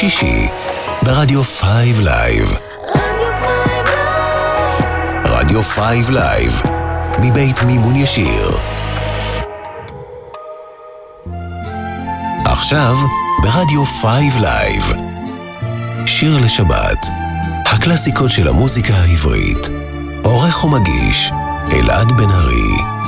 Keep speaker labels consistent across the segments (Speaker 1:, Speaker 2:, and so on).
Speaker 1: שישי ברדיו 5 live. רדיו 5 live, מבית מימון ישיר. עכשיו ברדיו 5 live. שיר לשבת, הקלאסיקות של המוזיקה העברית. עורך ומגיש, אלעד בן ארי.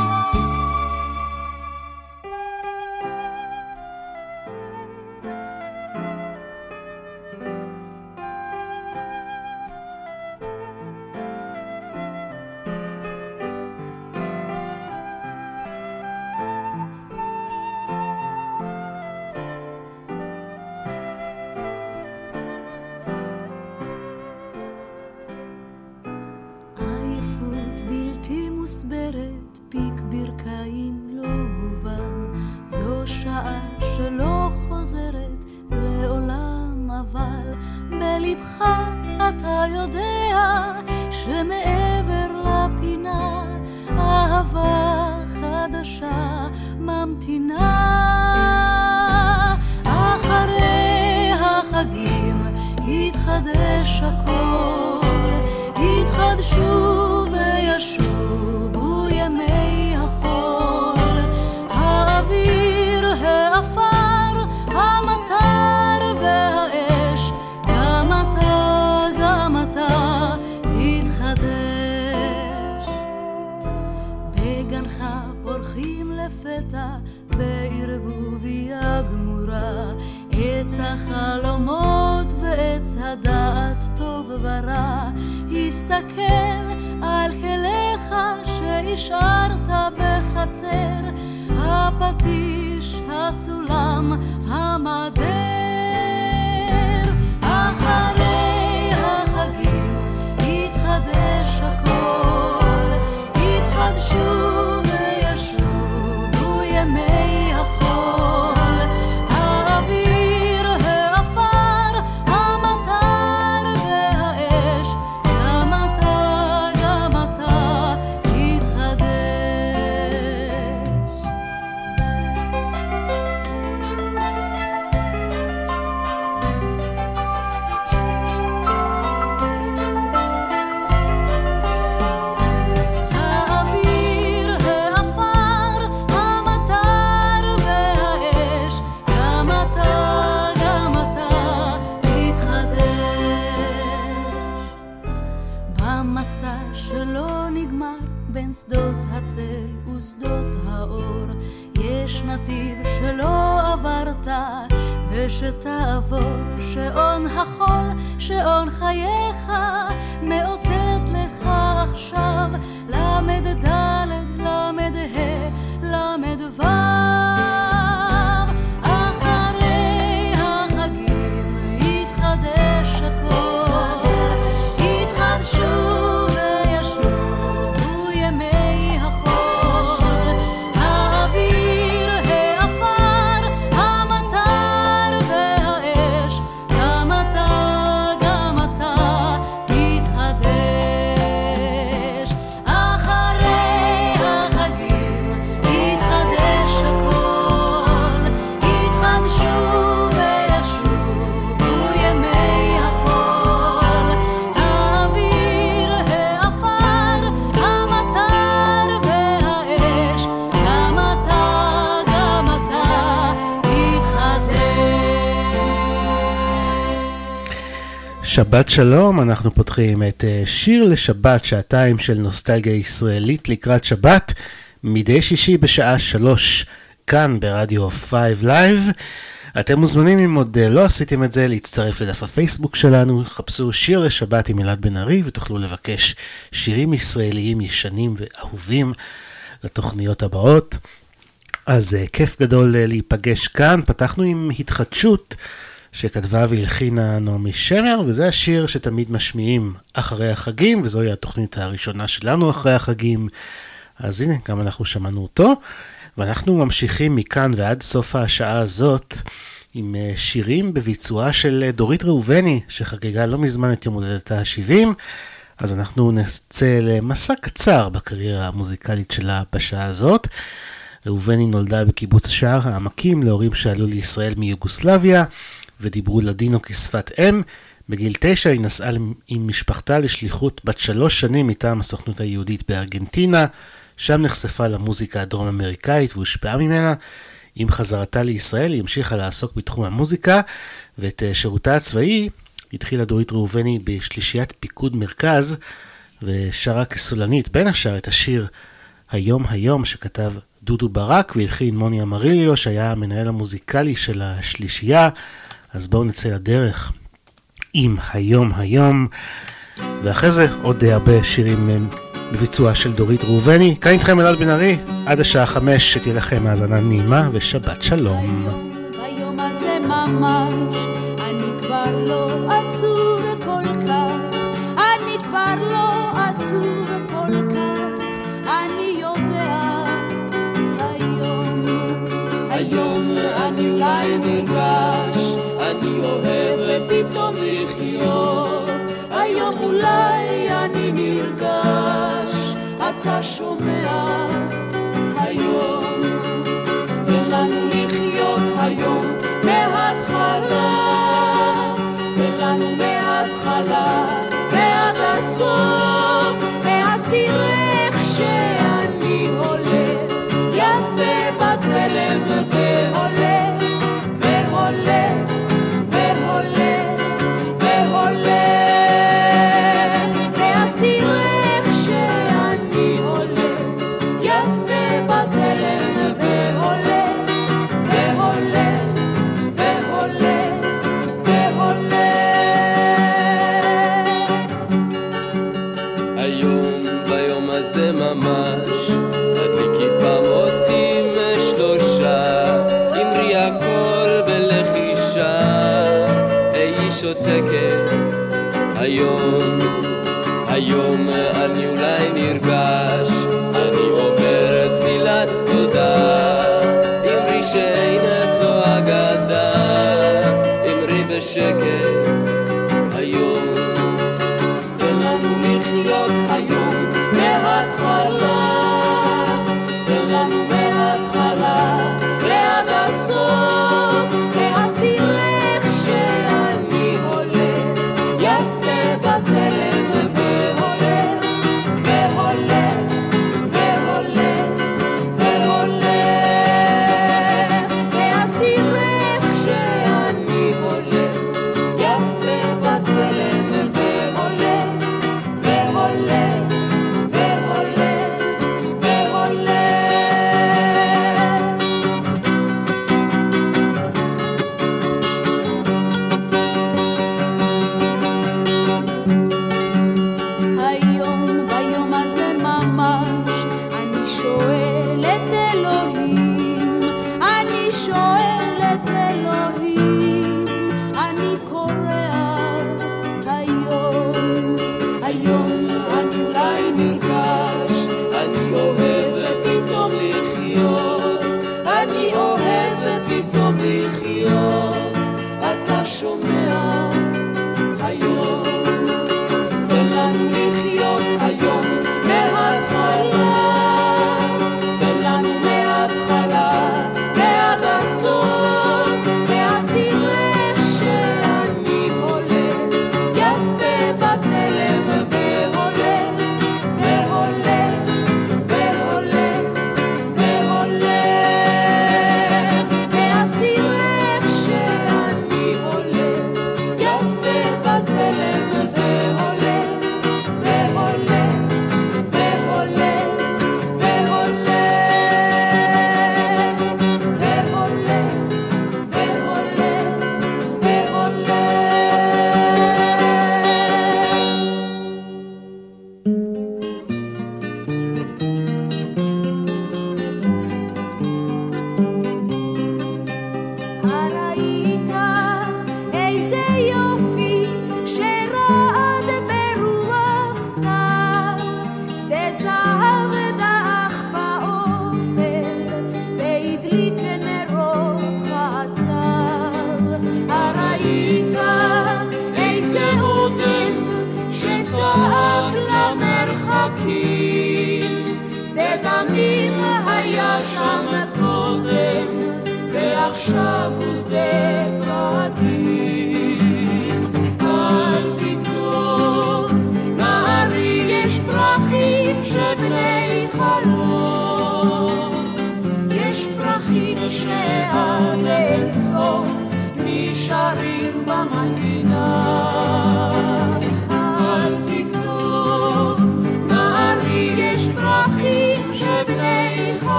Speaker 2: שבת שלום, אנחנו פותחים את אה, שיר לשבת, שעתיים של נוסטלגיה ישראלית לקראת שבת, מדי שישי בשעה שלוש, כאן ברדיו 5 Live. אתם מוזמנים, אם עוד אה, לא עשיתם את זה, להצטרף לדף הפייסבוק שלנו, חפשו שיר לשבת עם אלעד בן ארי ותוכלו לבקש שירים ישראליים ישנים ואהובים לתוכניות הבאות. אז אה, כיף גדול להיפגש כאן, פתחנו עם התחדשות. שכתבה והלחינה נעמי שמר, וזה השיר שתמיד משמיעים אחרי החגים, וזוהי התוכנית הראשונה שלנו אחרי החגים. אז הנה, גם אנחנו שמענו אותו, ואנחנו ממשיכים מכאן ועד סוף השעה הזאת עם אה, שירים בביצועה של אה, דורית ראובני, שחגגה לא מזמן את יום הולדתה ה-70. אז אנחנו נצא למסע קצר בקריירה המוזיקלית שלה בשעה הזאת. ראובני נולדה בקיבוץ שער העמקים להורים שעלו לישראל מיוגוסלביה, ודיברו לדינו כשפת אם. בגיל תשע היא נסעה עם משפחתה לשליחות בת שלוש שנים מטעם הסוכנות היהודית בארגנטינה. שם נחשפה למוזיקה הדרום אמריקאית והושפעה ממנה. עם חזרתה לישראל היא המשיכה לעסוק בתחום המוזיקה, ואת אה, שירותה הצבאי התחילה דורית ראובני בשלישיית פיקוד מרכז, ושרה כסולנית בין השאר את השיר היום היום שכתב דודו ברק והלחין מוני אמריליו שהיה המנהל המוזיקלי של השלישייה. אז בואו נצא לדרך עם היום היום, ואחרי זה עוד הרבה שירים אה, בביצוע של דורית ראובני. כאן איתכם אלעד בן ארי, עד השעה חמש, שתהיה לכם האזנה נעימה ושבת שלום.
Speaker 3: ביום הזה ממש, אני כבר לא עצוב כל כך, אני כבר לא עצוב כל כך, אני יודע, היום, היום אני אולי נרגש, אוהב ופתאום לחיות, היום אולי אני נרגש, אתה שומע, היום, תן לנו לחיות היום מההתחלה, תן לנו מההתחלה ועד הסוף, ואז תראה איך שאני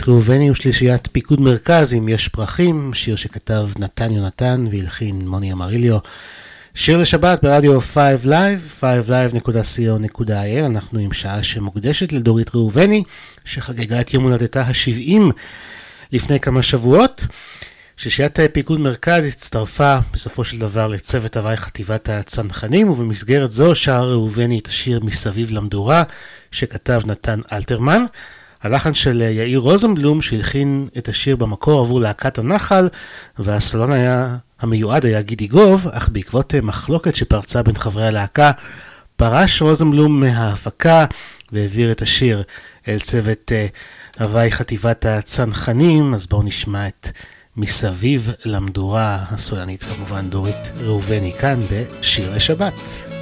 Speaker 3: דורית ראובני ושלישיית פיקוד מרכז אם יש פרחים, שיר שכתב נתן יונתן והלחין מוני אמריליו. שיר לשבת ברדיו 5 Live, 5live.co.il, אנחנו עם שעה שמוקדשת לדורית ראובני, שחגגה את יום הולדתה ה-70 לפני כמה שבועות. שלישיית פיקוד מרכז הצטרפה בסופו של דבר לצוות הוואי חטיבת הצנחנים, ובמסגרת זו שר ראובני את השיר מסביב למדורה, שכתב נתן אלתרמן. הלחן של יאיר רוזנבלום שהלחין את השיר במקור עבור להקת הנחל והסולן היה, המיועד היה גידי גוב, אך בעקבות מחלוקת שפרצה בין חברי הלהקה פרש רוזנבלום מההפקה והעביר את השיר אל צוות הוואי חטיבת הצנחנים, אז בואו נשמע את מסביב למדורה, הסולנית כמובן דורית ראובני כאן בשיר לשבת.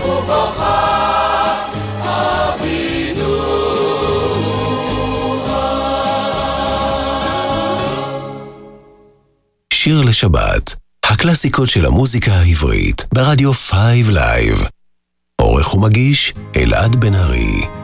Speaker 4: ובוכה אבינו.
Speaker 3: שיר לשבת, הקלאסיקות של המוזיקה העברית, ברדיו 5 Live. עורך ומגיש, אלעד בן ארי.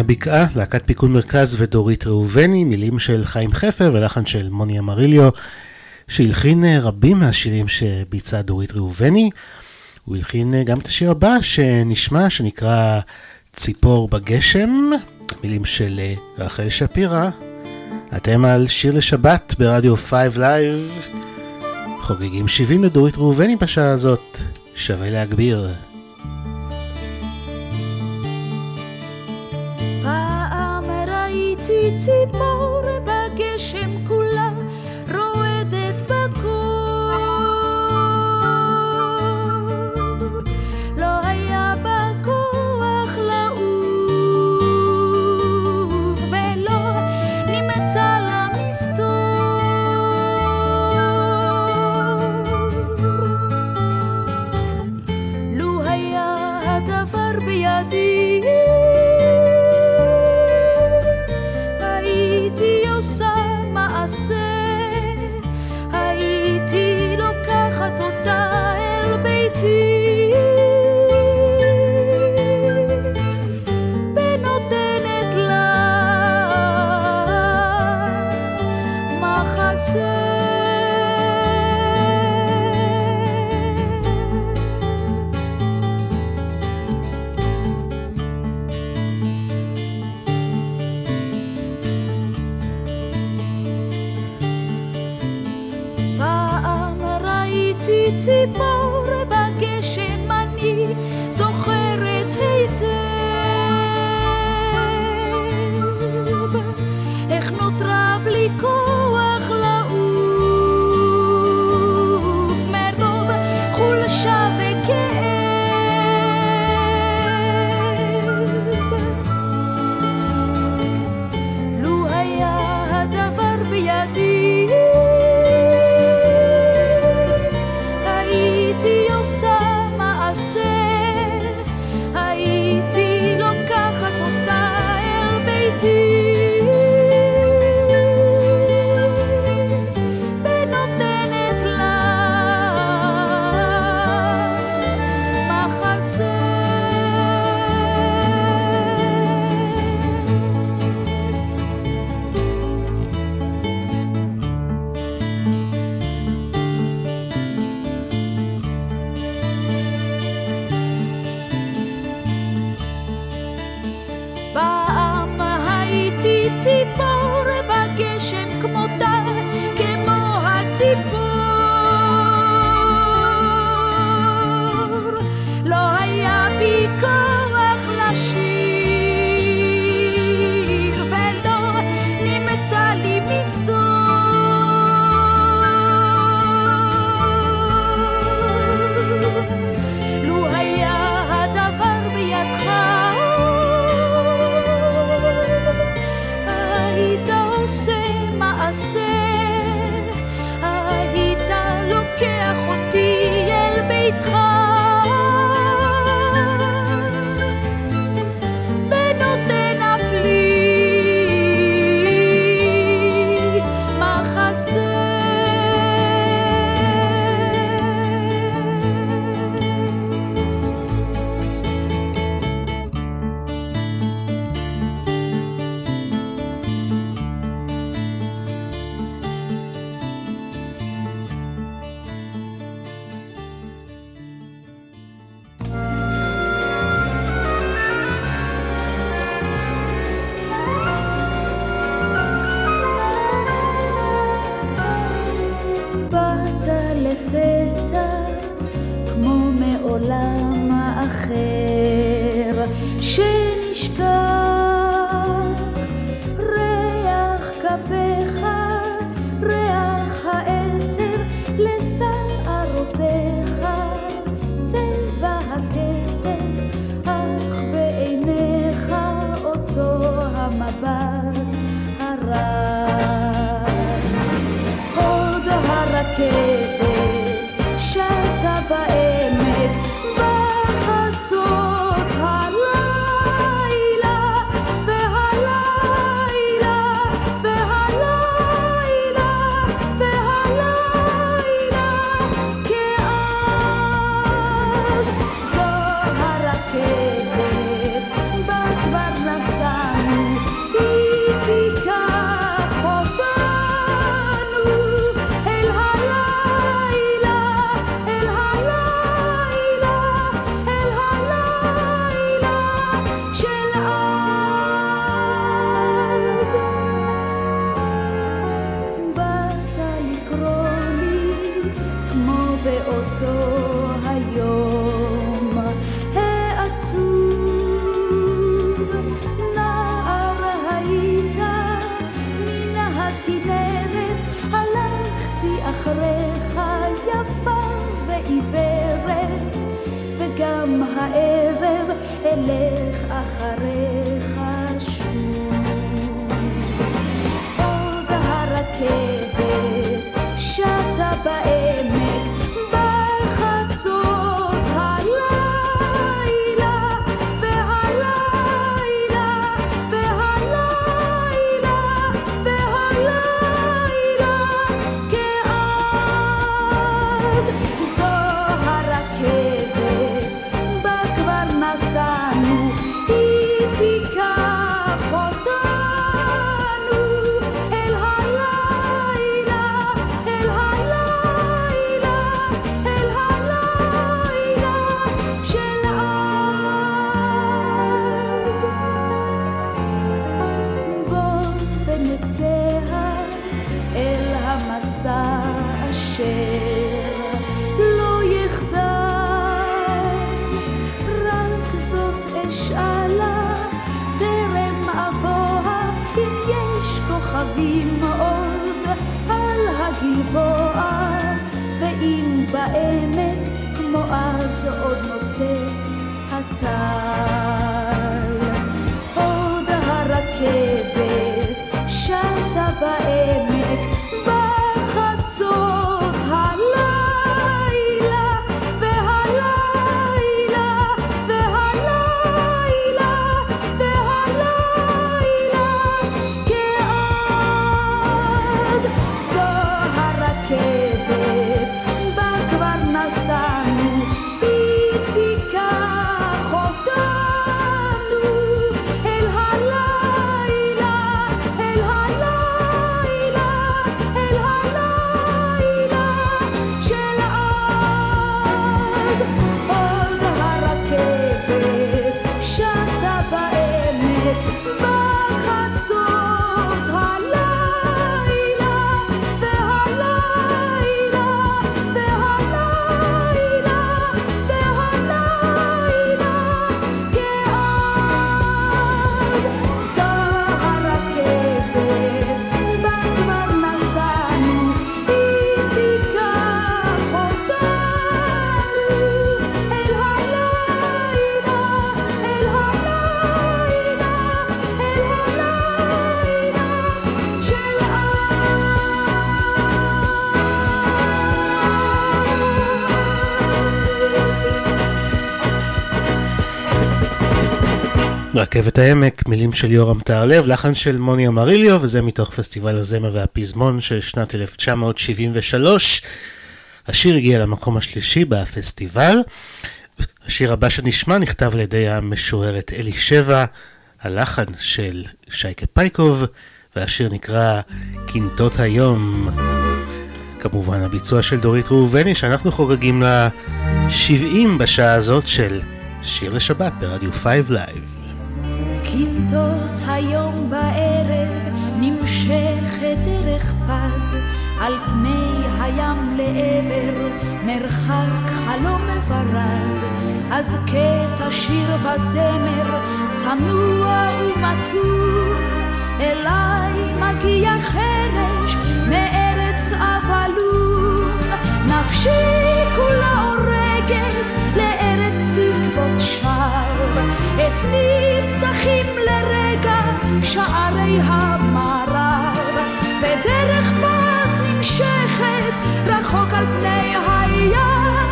Speaker 4: הבקעה,
Speaker 2: להקת פיקוד מרכז ודורית ראובני, מילים של חיים חפר ולחן של מוני אמריליו, שהלחין אה, רבים מהשירים שביצעה דורית ראובני. הוא הלחין אה, גם את השיר הבא שנשמע, שנקרא ציפור בגשם, מילים של אה, רחל שפירא. אתם על שיר לשבת ברדיו 5 Live. חוגגים 70 לדורית ראובני בשעה הזאת, שווה להגביר.
Speaker 3: ציפור בגשם
Speaker 2: רכבת העמק, מילים של יורם טהרלב, לחן של מוני אמריליו, וזה מתוך פסטיבל הזמר והפזמון של שנת 1973. השיר הגיע למקום השלישי בפסטיבל. השיר הבא שנשמע נכתב על ידי המשוררת אלישבע, הלחן של שייקה פייקוב, והשיר נקרא קינטות היום. כמובן הביצוע של דורית ראובני, שאנחנו חוגגים לה 70 בשעה הזאת של שיר לשבת ברדיו 5 לייב.
Speaker 3: קינטות היום בערב נמשכת דרך פז על פני הים לעבר מרחק חלום מברז אז קטע שיר וזמר צנוע ומתון אליי מגיע חרש מארץ אבלון נפשי כולה הורגת לארץ תקוות שווא. את נפתחים לרגע שערי המערב. ודרך פז נמשכת רחוק על פני הים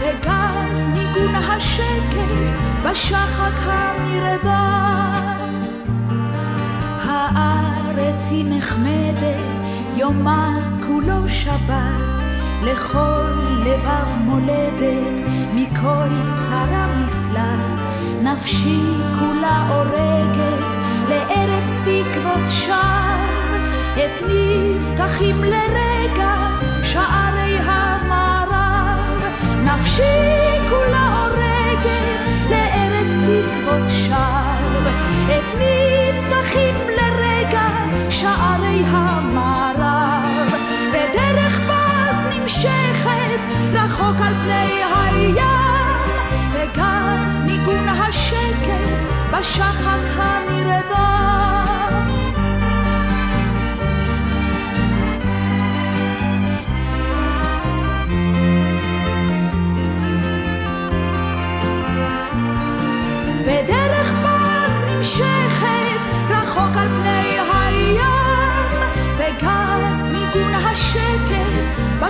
Speaker 3: וגז ניגון השקט בשחק הנרדם הארץ היא נחמדת, יומה כולו שבת, לכל לבב מולדת, מכל צרה מפלט, נפשי כולה הורגת, לארץ תקוות שם, את נפתחים לרגע שערי המערב, נפשי כולה הורגת, לארץ תקוות שם, את נפתחים לרגע שערי המערב, פני הים, וגז ניגון השקט בשחק הנרדם.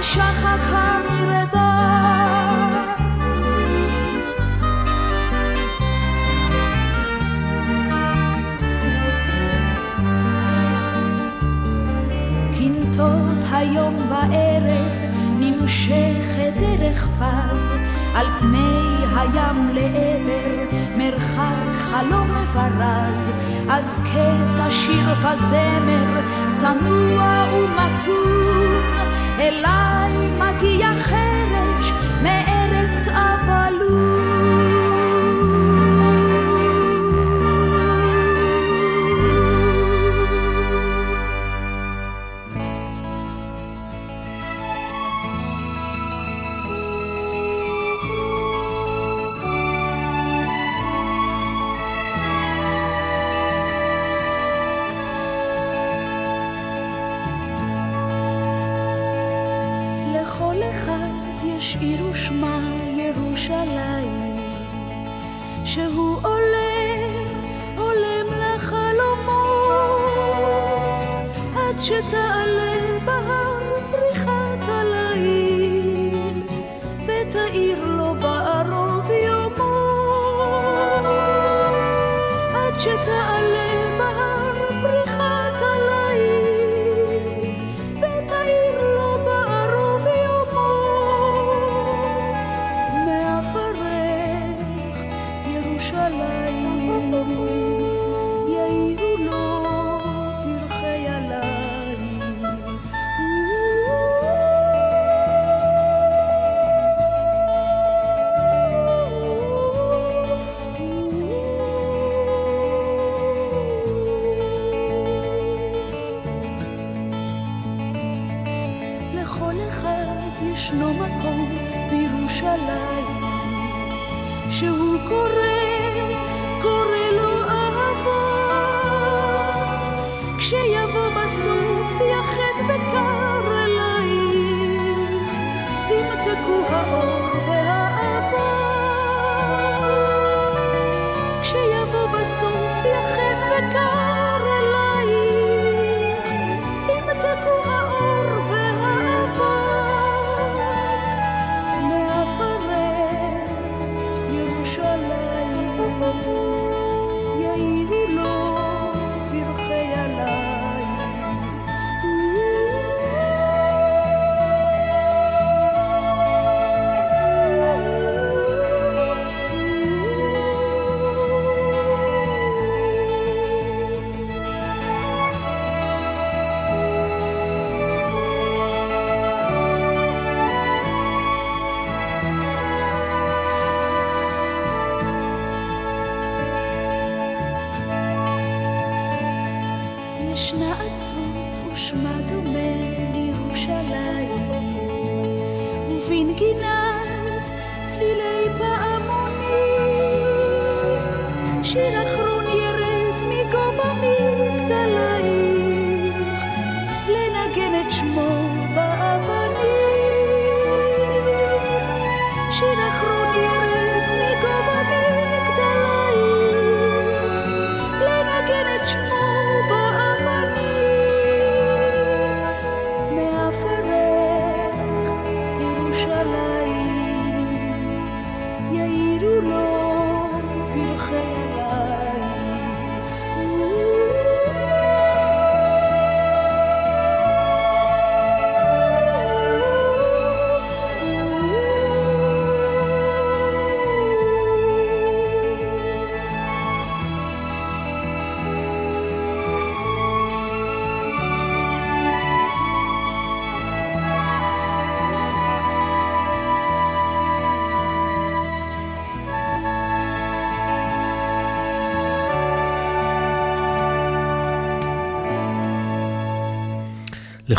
Speaker 3: בשקט, בשחק הנרדם. קינטות היום בערב נמשכת דרך פז על פני הים לעבר מרחק חלום מברז אז קטע שיר וזמר צנוע ומתון אליי מגיע חרש מארץ אבלות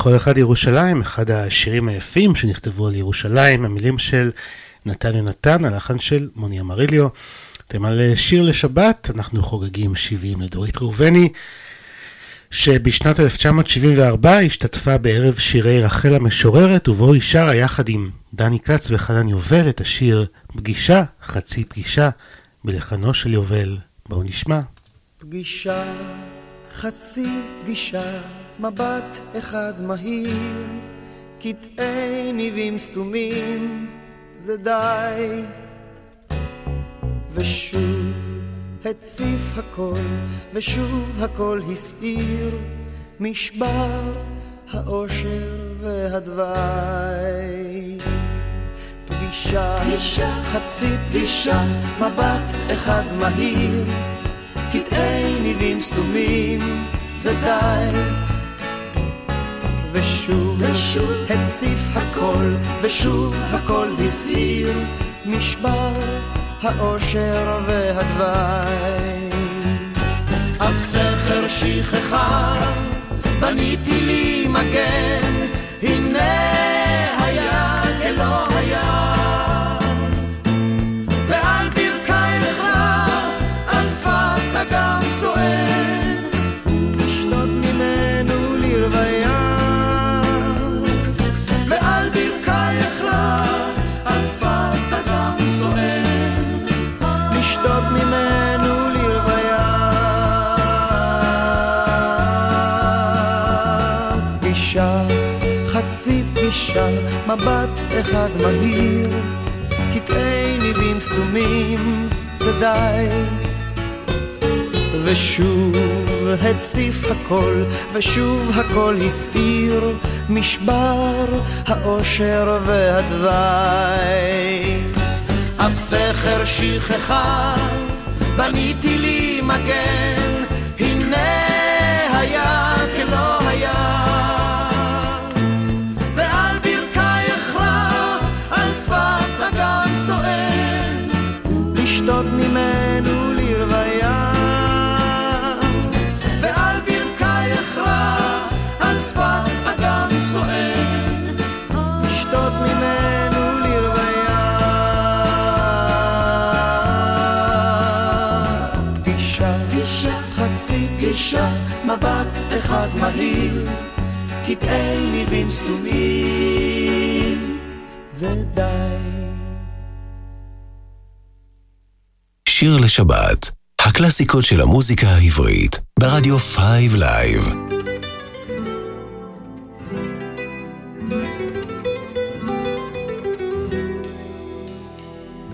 Speaker 2: לכל אחד ירושלים, אחד השירים היפים שנכתבו על ירושלים, המילים של נתן יונתן, הלחן של מוני אמריליו. אתם על שיר לשבת, אנחנו חוגגים 70 לדורית ראובני, שבשנת 1974 השתתפה בערב שירי רחל המשוררת, ובו היא שרה יחד עם דני כץ וחנן יובל את השיר פגישה, חצי פגישה, בלחנו של יובל. בואו נשמע.
Speaker 5: פגישה, חצי פגישה מבט אחד מהיר, קטעי ניבים סתומים זה די. ושוב הציף הכל, ושוב הכל הסעיר, משבר האושר והדווי. פגישה, פגישה, חצי פגישה, מבט אחד מהיר, קטעי ניבים סתומים, זה די. ושוב, ושוב. הציף הכל, ושוב הכל הסעיר, משבר האושר והדווי. אף סכר שכחה, בניתי לי מגן, הנה מבט אחד מהיר, קטעי ניבים סתומים, זה די. ושוב הציף הכל, ושוב הכל הסעיר, משבר האושר והדווי. אף סכר שכחה, בניתי לי מגן, אחד מהיר, קטעי ניבים סתומים, זה די.
Speaker 1: שיר לשבת, הקלאסיקות של המוזיקה העברית, ברדיו 5 Live.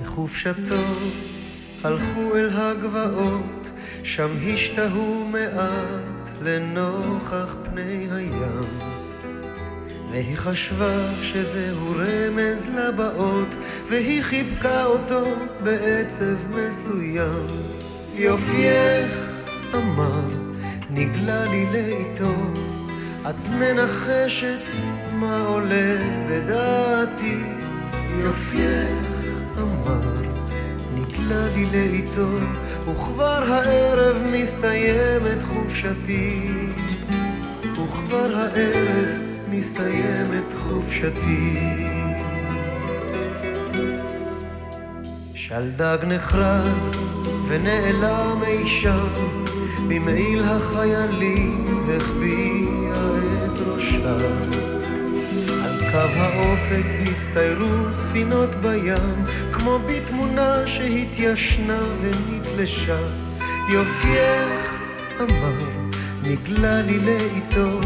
Speaker 5: בחופשתו הלכו אל הגבעות, שם השתהו מעט לנוכח פני הים. והיא חשבה שזהו רמז לבאות, והיא חיבקה אותו בעצב מסוים. יופייך, אמר, נגלה לי לאיתו, את מנחשת מה עולה בדעתי. יופייך, אמר, נגלה לי לאיתו, וכבר הערב מסתיימת חופשתי. וכבר הערב מסתיימת חופשתי. שלדג נחרד ונעלם אי שם, במעיל החיילים החביאה את ראשה. על קו האופק הצטיירו ספינות בים, כמו בתמונה שהתיישנה ונתלשה. יופייך, אמר, נגלה לי לאיתו,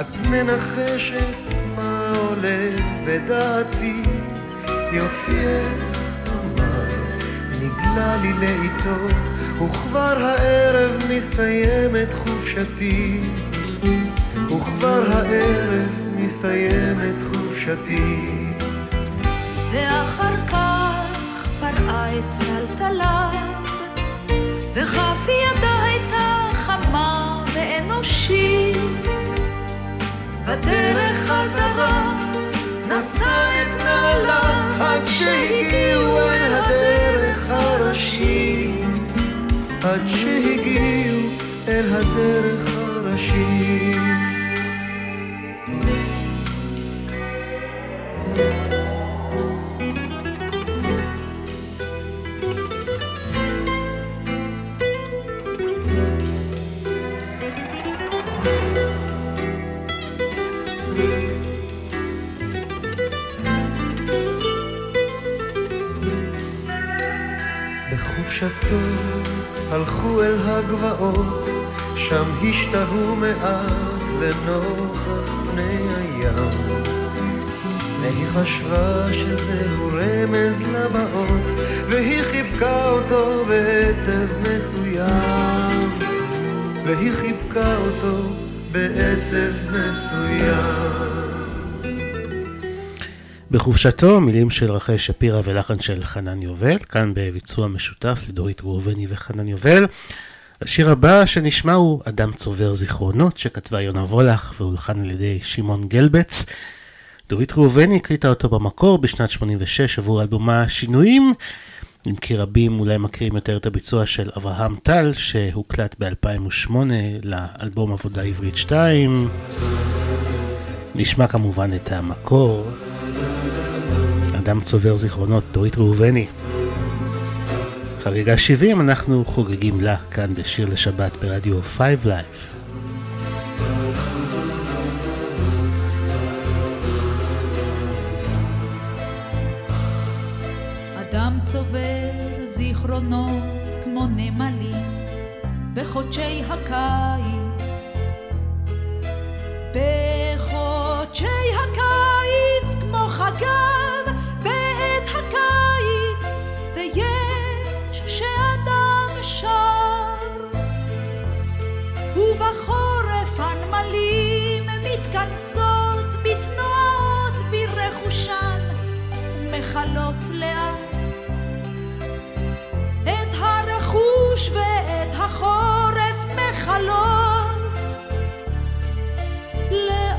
Speaker 5: את מנחשת מה עולה בדעתי. יופייך, אמר, נגלה לי לאיתו, וכבר הערב מסתיימת חופשתי. וכבר הערב מסתיימת חופשתי.
Speaker 3: ואחר כך את טלטליו, וכף ידה הייתה חמה ואנושית. בדרך חזרה נשא את נעליו
Speaker 5: עד שהגיעו אל הדרך הראשית. עד שהגיעו אל הדרך בחופשתו הלכו אל הגבעות, שם השתהו מעט לנוכח פני הים. והיא חשבה שזהו רמז לבאות, והיא חיבקה אותו בעצב מסוים. והיא חיבקה אותו בעצב מסוים.
Speaker 2: בחופשתו, מילים של רחל שפירא ולחן של חנן יובל, כאן בביצוע משותף לדורית ראובני וחנן יובל. השיר הבא שנשמע הוא אדם צובר זיכרונות, שכתבה יונה וולך והולחן על ידי שמעון גלבץ. דורית ראובני הקליטה אותו במקור בשנת 86 עבור אלבומה שינויים, אם כי רבים אולי מכירים יותר את הביצוע של אברהם טל, שהוקלט ב-2008 לאלבום עבודה עברית 2. נשמע כמובן את המקור. אדם צובר זיכרונות, דורית ראובני. חגיגה 70 אנחנו חוגגים לה כאן בשיר לשבת ברדיו 5 Live.
Speaker 3: אדם צובר זיכרונות כמו נמלים בחודשי הקיץ. בחודשי הקיץ כמו חגב ובחורף הנמלים מתכנסות בתנועות ברכושן מכלות לאט החוש ואת החורף מכלות. לאט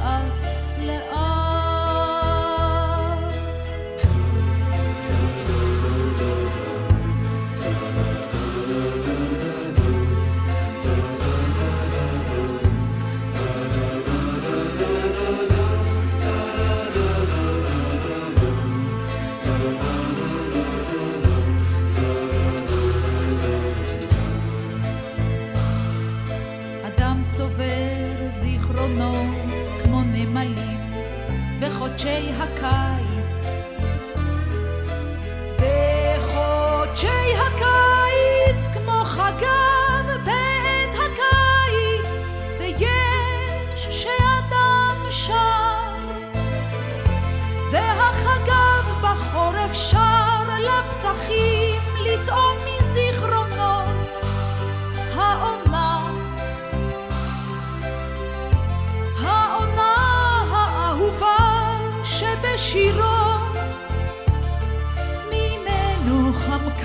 Speaker 3: בחודשי הקיץ.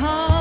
Speaker 6: come.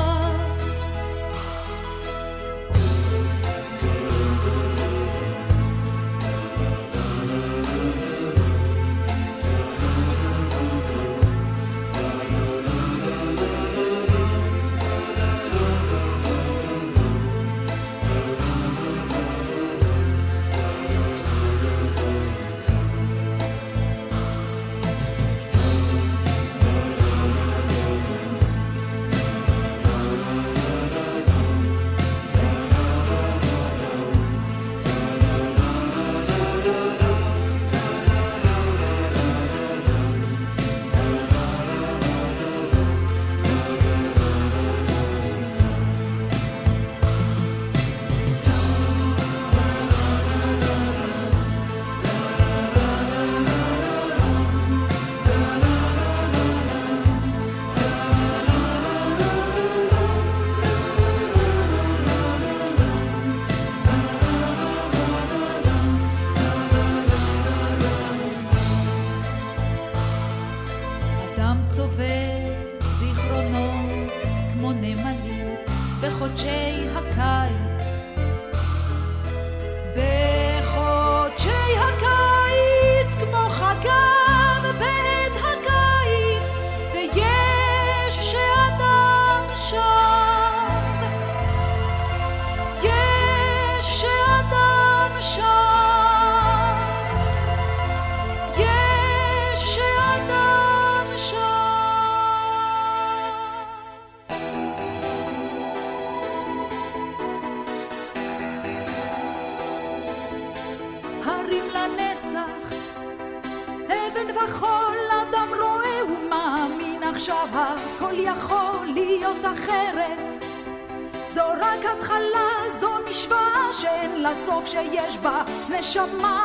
Speaker 6: chamar.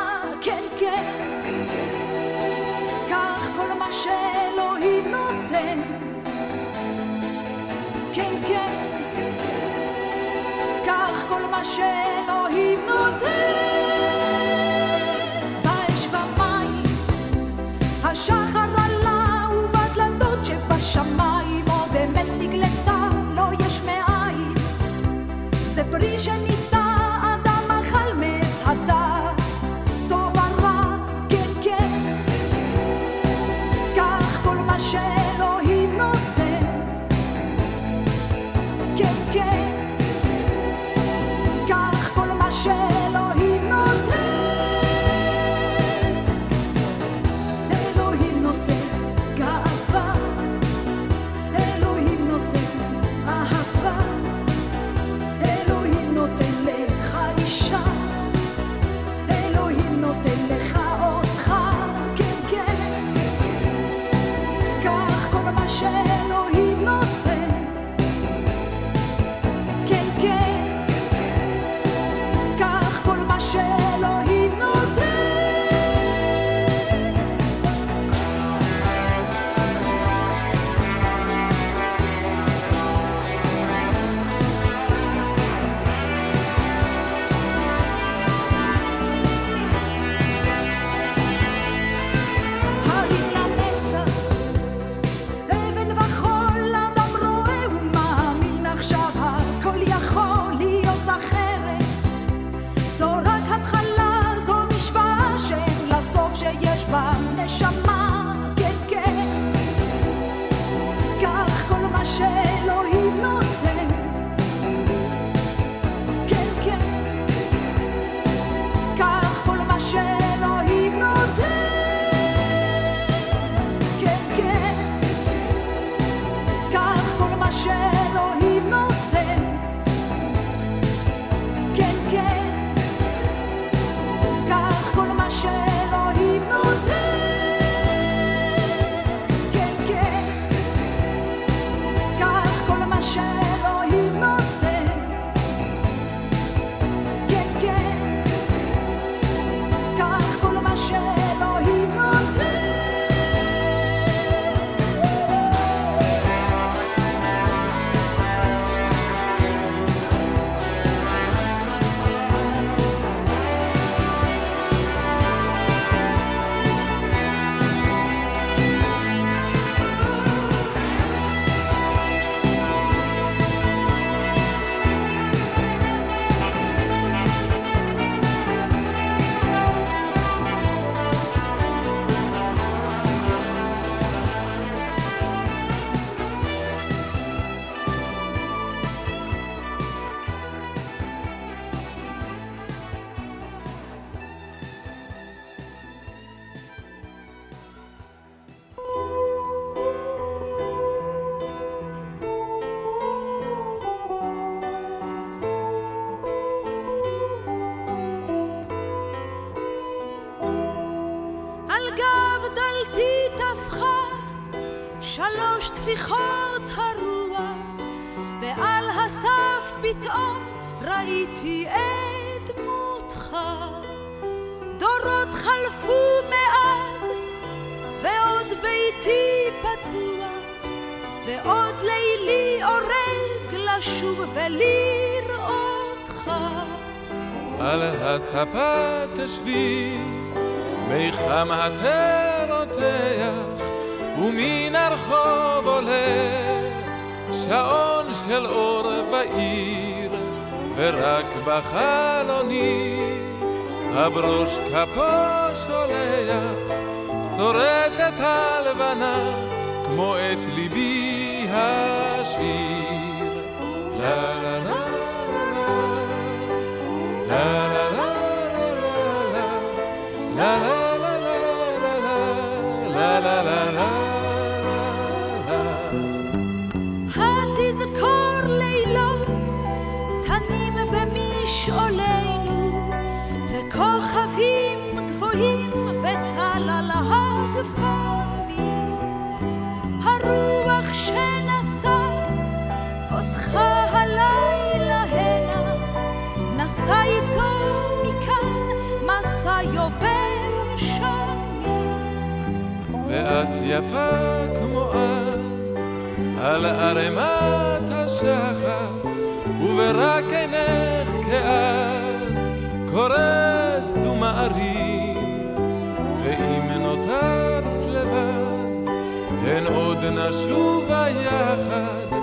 Speaker 6: הן עוד נשובה יחד,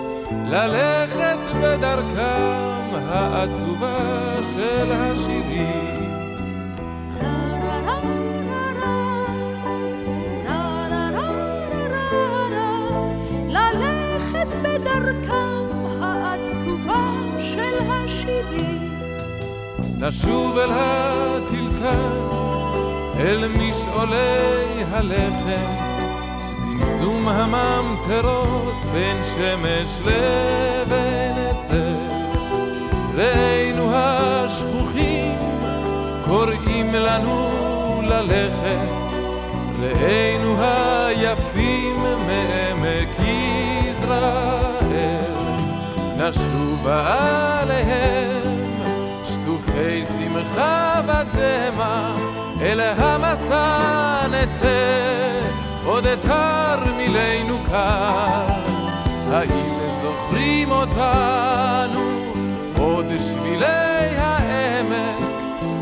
Speaker 6: ללכת בדרכם העצובה של השירים.
Speaker 3: ללכת בדרכם העצובה של השירים.
Speaker 6: לשוב אל הטלטל, אל משעולי הלחם, זמזום הממטרות בין שמש לבין עצר. ראינו השכוחים קוראים לנו ללכת, ראינו היפים מעמק יזרעאל, נשובה עליהם שטופי שמחה ודמע, אל המסע נצא, עוד תרמילנו כאן. האם זוכרים אותנו, עוד שבילי העמק,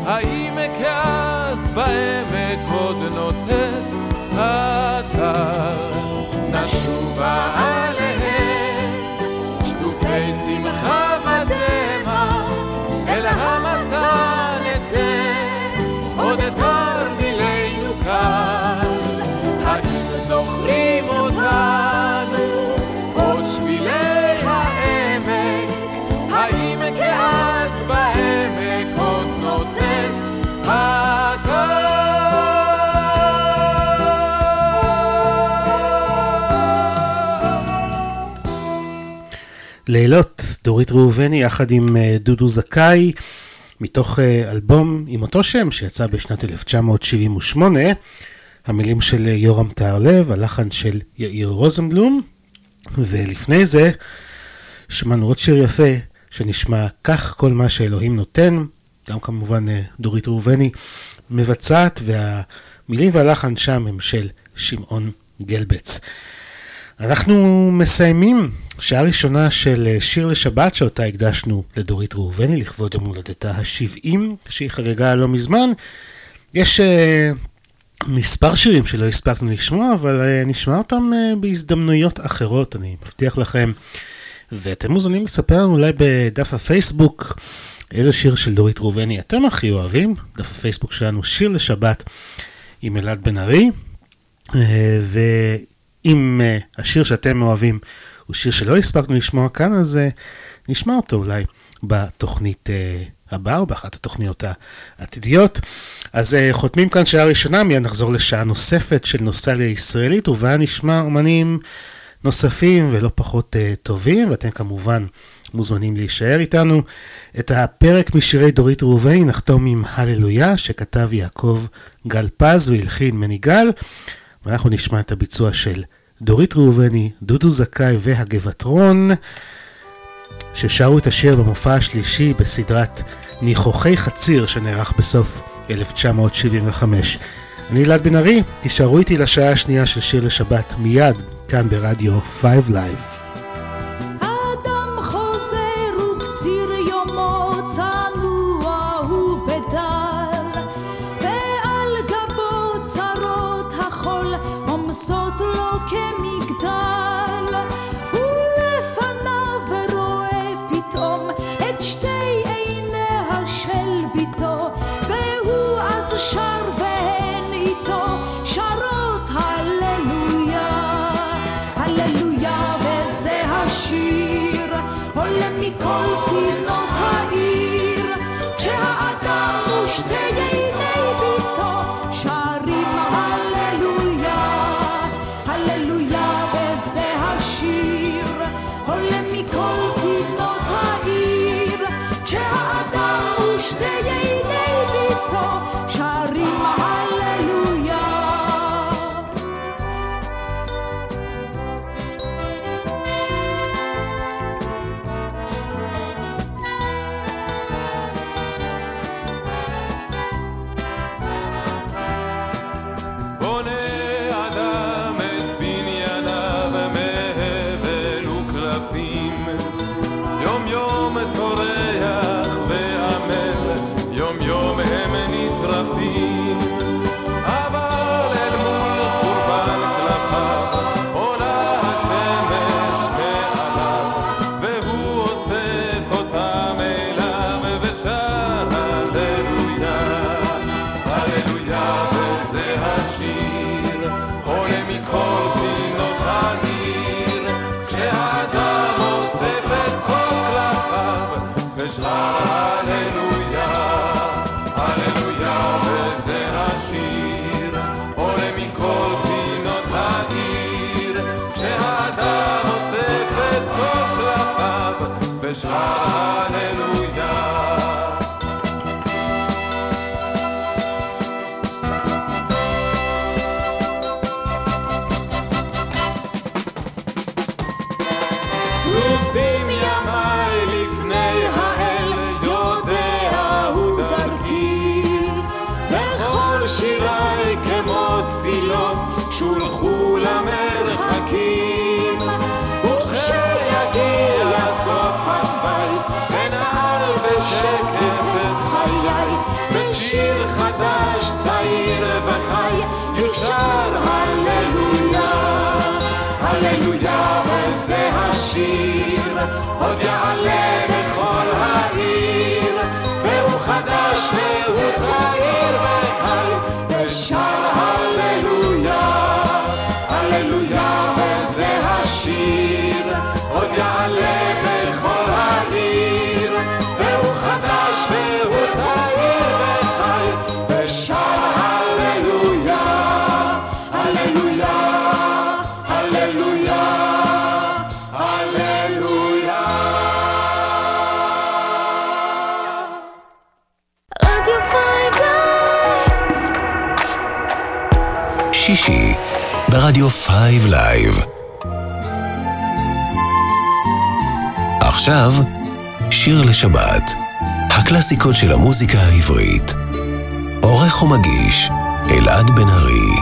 Speaker 6: האם כאז בעמק עוד נוצץ אתר? נשובה עליהם שטופי שמחה ודמע, אל המסע נצא, עוד תרמילנו
Speaker 2: לילות, דורית ראובני יחד עם אה, דודו זכאי, מתוך אה, אלבום עם אותו שם שיצא בשנת 1978, המילים של אה, יורם טהרלב, הלחן של יאיר רוזנבלום, ולפני זה שמענו עוד שיר יפה שנשמע כך כל מה שאלוהים נותן, גם כמובן דורית ראובני מבצעת, והמילים והלחן שם הם של שמעון גלבץ. אנחנו מסיימים שעה ראשונה של אה, שיר לשבת שאותה הקדשנו לדורית ראובני לכבוד יום הולדתה ה-70 שהיא חגגה לא מזמן. יש uh, מספר שירים שלא הספקנו לשמוע אבל uh, נשמע אותם uh, בהזדמנויות אחרות אני מבטיח לכם. ואתם מוזמנים לספר לנו אולי בדף הפייסבוק איזה שיר של דורית ראובני אתם הכי אוהבים. דף הפייסבוק שלנו שיר לשבת עם אלעד בן ארי. ואם אה, השיר שאתם אוהבים הוא שיר שלא הספקנו לשמוע כאן, אז אה, נשמע אותו אולי בתוכנית הבאה או באחת התוכניות העתידיות. אז חותמים כאן שעה ראשונה, מיד נחזור לשעה נוספת של נוסטליה ישראלית, ובה נשמע אומנים נוספים ולא פחות טובים, ואתם כמובן מוזמנים להישאר איתנו. את הפרק משירי דורית ראובני נחתום עם הללויה, שכתב יעקב גל פז והלחין מני גל. ואנחנו נשמע את הביצוע של דורית ראובני, דודו זכאי והגבעטרון, ששרו את השיר במופע השלישי בסדרת ניחוחי חציר שנערך בסוף 1975. אני אלעד בן ארי, תישארו איתי לשעה השנייה של שיר לשבת מיד כאן ברדיו 5 Live.
Speaker 3: עומסות לו
Speaker 4: ברדיו Five Live. עכשיו, שיר לשבת. הקלאסיקות של המוזיקה העברית. עורך ומגיש, אלעד בן ארי.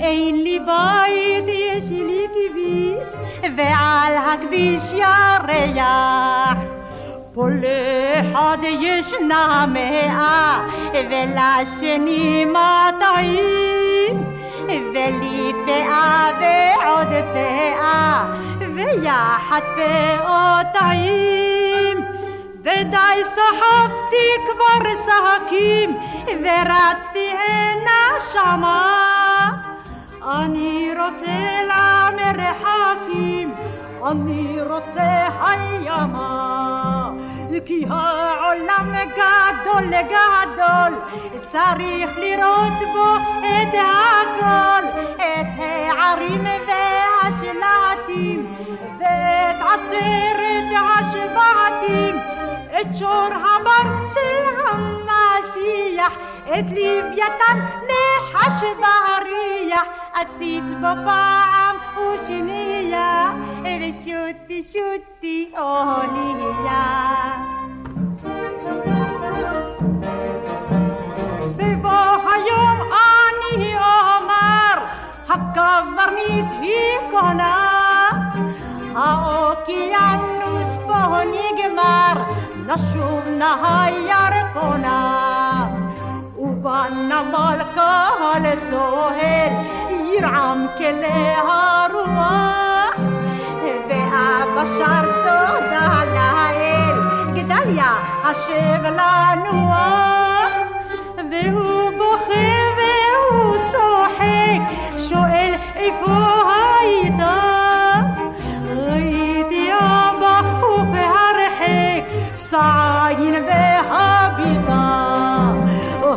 Speaker 7: אין לי בית, יש לי כביש, ועל הכביש ירח. פה לאחד ישנה מאה, ולשני מאתיים. ולי פאה ועוד פאה, ויחד פאותיים. ודי סחבתי כבר שקים, ורצתי הנה שמה. אני רוצה למרחקים, אני רוצה הימה. כי העולם גדול גדול, צריך לראות בו את הכל, את הערים והשלטים, ואת עשרת השבטים, את שור הבר של המשיח, את לוויתן נחש בריח, עציץ בו פעם ושנייה, ושוטי שוטי אונייה. בבוא היום אני אומר, הקברניט היא קונה, האוקיינוס פה נגמר, נשוב הירקונה. ובנמל קהל צוהל, ירעם כלי הרוח, ואבא שר תודה לאל, גדליה השב לנוח. והוא בוכה והוא צוחק, שואל איפה היית? סעין והביטה.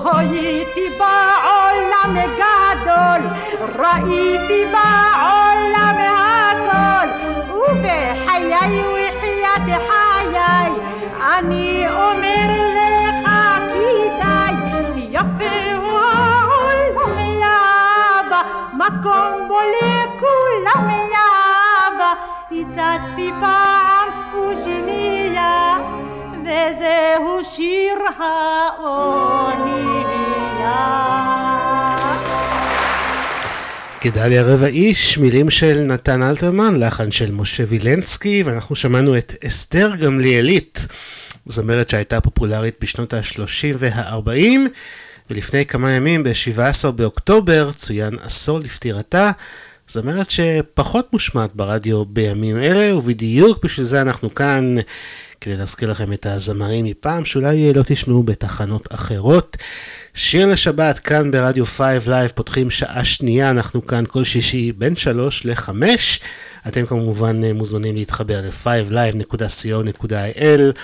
Speaker 7: הייתי בעולם גדול, ראיתי בעולם הכל, ובחיי וחיית חיי, אני אומר לך כדאי, יפה הוא העולם יאבא, מקום בו לכולם יאבא, הצצתי פעם ושנייה, וזהו שיר האונייה.
Speaker 2: גדליה רבע איש, מילים של נתן אלתרמן, לחן של משה וילנסקי, ואנחנו שמענו את אסתר גמליאלית, זמרת שהייתה פופולרית בשנות ה-30 וה-40, ולפני כמה ימים, ב-17 באוקטובר, צוין עשור לפטירתה. זאת זמרת שפחות מושמעת ברדיו בימים אלה, ובדיוק בשביל זה אנחנו כאן, כדי להזכיר לכם את הזמרים מפעם, שאולי לא תשמעו בתחנות אחרות. שיר לשבת כאן ברדיו 5 Live, פותחים שעה שנייה, אנחנו כאן כל שישי בין 3 ל-5. אתם כמובן מוזמנים להתחבר ל-5live.co.il.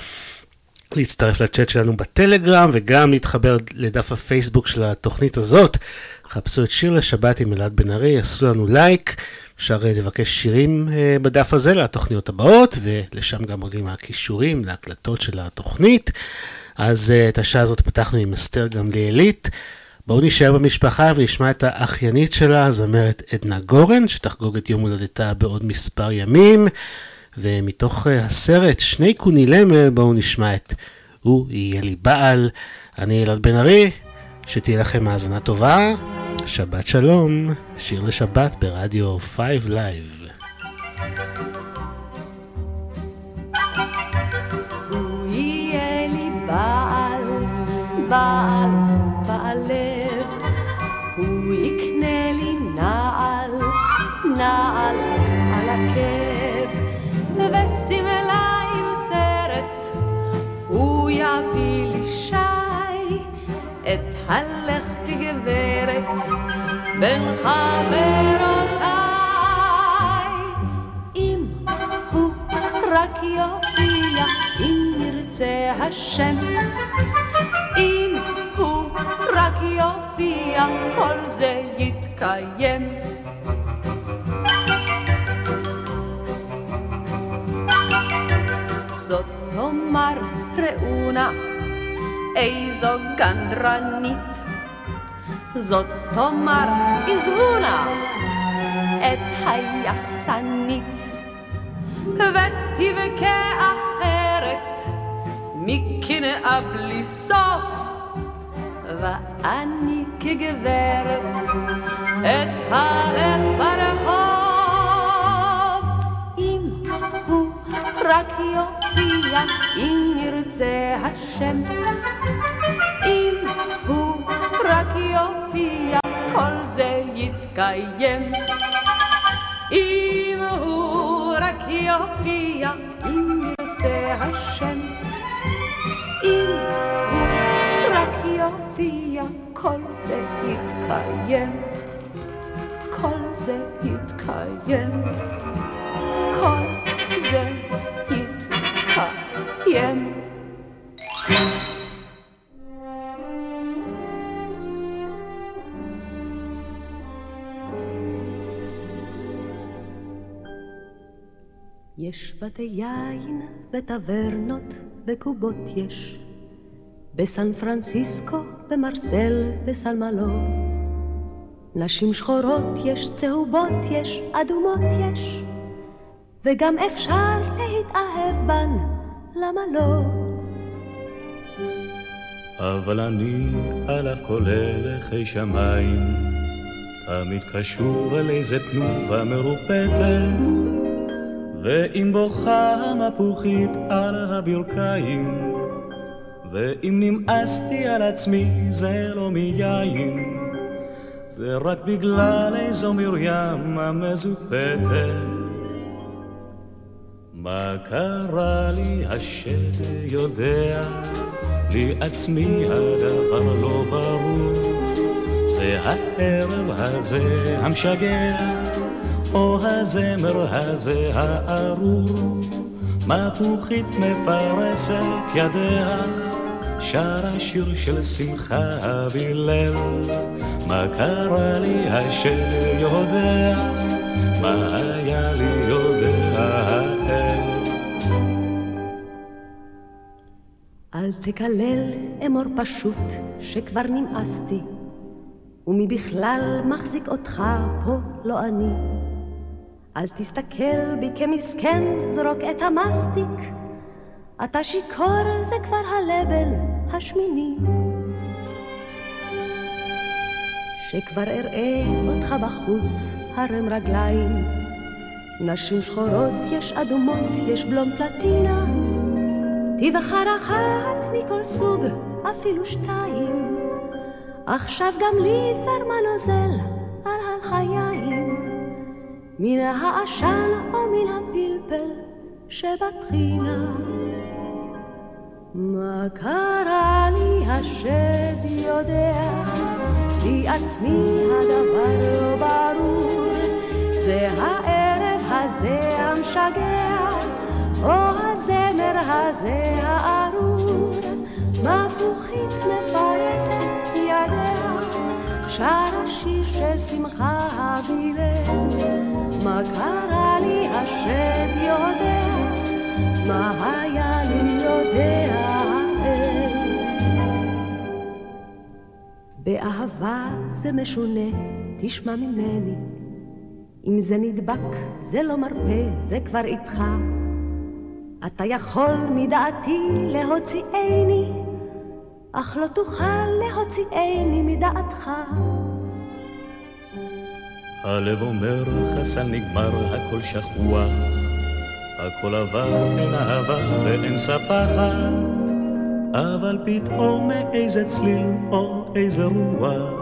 Speaker 2: להצטרף לצ'אט שלנו בטלגרם וגם להתחבר לדף הפייסבוק של התוכנית הזאת. חפשו את שיר לשבת עם אלעד בן ארי, עשו לנו לייק, אפשר אה, לבקש שירים אה, בדף הזה לתוכניות הבאות, ולשם גם עולים הכישורים להקלטות של התוכנית. אז אה, את השעה הזאת פתחנו עם אסתר גמליאלית. בואו נשאר במשפחה ונשמע את האחיינית שלה, הזמרת עדנה גורן, שתחגוג את יום הולדתה בעוד מספר ימים. ומתוך הסרט שני קוני למל, בואו נשמע את הוא יהיה לי בעל. אני אלעד בן ארי, שתהיה לכם האזנה טובה. שבת שלום, שיר לשבת ברדיו 5
Speaker 8: Live. בעל, בעל, בעל לב. הוא יקנה לי נעל, נעל הלך כגברת, בין חברותיי. אם הוא רק יופיע, אם ירצה השם. אם הוא רק יופיע, כל זה יתקיים. זאת תאמר ראונה, איזו גנדרנית. זאת תאמר עזבו נא את היחסנית, ותבכה אחרת מקנאה בלי סוף, ואני כגברת אתהלך ברחוב. רק יופיע, אם ירצה השם. אם הוא רק יופיע, כל זה יתקיים. אם הוא רק יופיע, אם ירצה השם. אם הוא רק יופיע, כל זה יתקיים. כל זה יתקיים. כל זה יתקיים. יש בתי יין וטברנות וקובות יש, בסן פרנסיסקו, במרסל, בסלמלו. נשים שחורות יש, צהובות יש, אדומות יש, וגם אפשר להתאהב בן, למה לא?
Speaker 9: אבל אני על אף כל הלכי שמיים, תמיד קשור אל איזה תנובה מרופטת, ואם בוכה המפוחית על הברכיים, ואם נמאסתי על עצמי זה לא מיין, זה רק בגלל איזו מרים המזופתת. מה קרה לי השד יודע, לי עצמי הדבר לא ברור. זה הערב הזה המשגע, או הזמר הזה הארור. מפוחית מפרסת ידיה, שרה שיר של שמחה בליל. מה קרה לי השד יודע, מה היה לי
Speaker 8: אל תקלל, אמור פשוט, שכבר נמאסתי, ומי בכלל מחזיק אותך פה לא אני. אל תסתכל בי כמסכן, זרוק את המסטיק, אתה שיכור זה כבר הלבל השמיני. שכבר אראה אותך בחוץ, הרם רגליים. נשים שחורות יש אדומות, יש בלום פלטינה. תבחר אחת מכל סוג, אפילו שתיים.
Speaker 3: עכשיו גם לי דבר נוזל על הלחיים, מן העשן או מן הפלפל שבטחינה. מה קרה לי השד יודע, לי עצמי הדבר לא ברור, זה הערב הזה הזה הארור, מפוחית מפרסת ידיה, שר השיר של שמחה הבילל, מה קרה לי השד יודע, מה היה לי יודע. באהבה זה משונה, תשמע ממני. אם זה נדבק, זה לא מרפא, זה כבר איתך. אתה יכול מדעתי להוציאני, אך לא תוכל להוציאני מדעתך.
Speaker 9: הלב אומר חסל נגמר, הכל שכוח, הכל עבר, אין אהבה ואין ספחת, אבל פתאום איזה צליל או איזה רוח,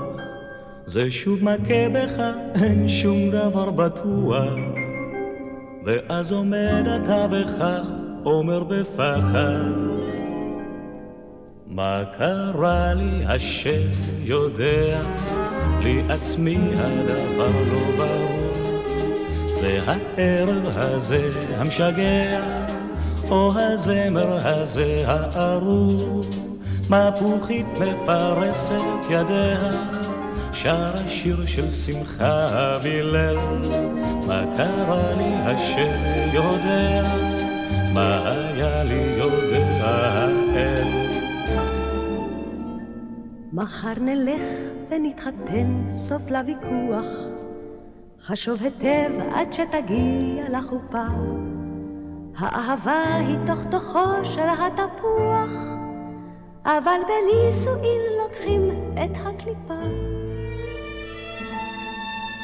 Speaker 9: זה שוב מכה בך, אין שום דבר בטוח, ואז עומד אתה וכך אומר בפחד, מה קרה לי השם יודע, לי עצמי הדבר לא ברור. זה הערב הזה המשגע, או הזמר הזה הארור. מפוחית מפרסת ידיה, שר השיר של שמחה והלל. מה קרה לי השם יודע, מה היה לי יודע האל.
Speaker 3: מחר נלך ונתחתן, סוף לוויכוח. חשוב היטב עד שתגיע לחופה. האהבה היא תוך תוכו של התפוח, אבל בנישואין לוקחים את הקליפה.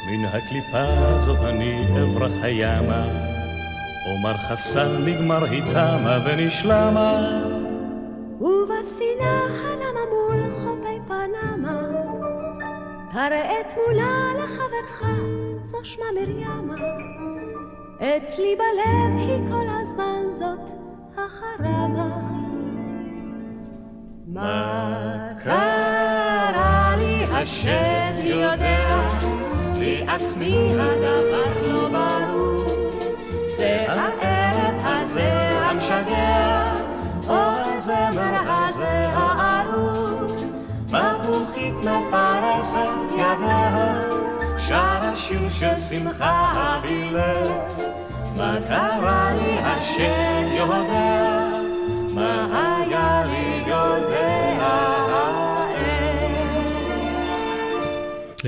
Speaker 9: מן הקליפה הזאת אני אברח הימה, אומר חסל נגמר היא תמה ונשלמה.
Speaker 3: ובספינה הנמה מול חופי פנמה, הראה תמונה לחברך, זו שמה מרימה. אצלי בלב היא כל הזמן זאת החרמה. מה קרה לי השד יודע, לי עצמי הדבר לא ברור. זה הערב הזה המשגע, או הזמר הזה הארור. מפוחית מפרסת ידיה, שר השיר של שמחה והלל. מה קרה לי השם יודע, מה היה לי יודע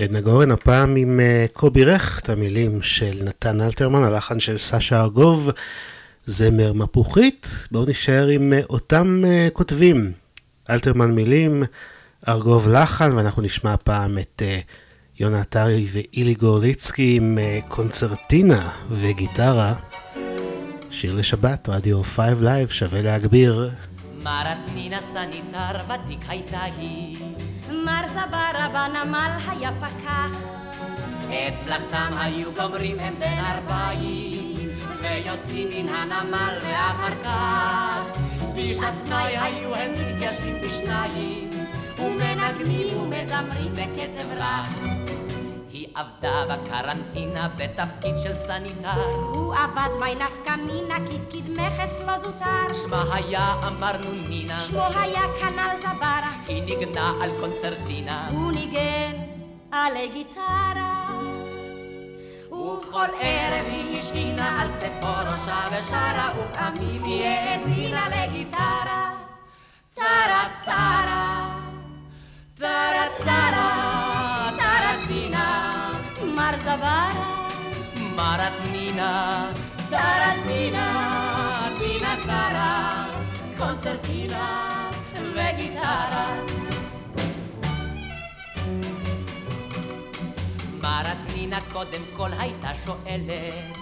Speaker 2: עדנה גורן הפעם עם אה, קובי רכט, המילים של נתן אלתרמן, הלחן של סשה ארגוב, זמר מפוחית. בואו נשאר עם אה, אותם אה, כותבים, אלתרמן מילים, ארגוב לחן, ואנחנו נשמע הפעם את יונה עטרי ואילי גורליצקי עם קונצרטינה וגיטרה. שיר לשבת, רדיו 5 לייב, שווה להגביר.
Speaker 10: מרתנינה סניטר ותיק הייתה היא
Speaker 11: מר סברה בנמל היה פקח
Speaker 10: את מלאכתם היו גומרים הם בן ארבעים ויוצאים מן הנמל ואחר כך. בשעת פנאי היו הם מתיישבים בשניים ומנגנים ומזמרים בקצב רע היא עבדה בקרנטינה בתפקיד של סניטר.
Speaker 11: הוא עבד מי נפקא מינה כפקיד מכס לא זוטר.
Speaker 10: שמה היה אמרנו נינה.
Speaker 11: שמו היה כנ"ל זברה.
Speaker 10: היא ניגנה על קונצרטינה.
Speaker 11: הוא ניגן עלי גיטרה.
Speaker 10: ובכל ערב היא השעינה על כתפו ראשה ושרה, ופעמים היא האזינה לגיטרה. טרה טרה, טרה טרה.
Speaker 11: זברה,
Speaker 10: מרתנינה, טרטינה, טינה טרה, קונצרטינה וגיטרה. מרתנינה קודם כל הייתה שואלת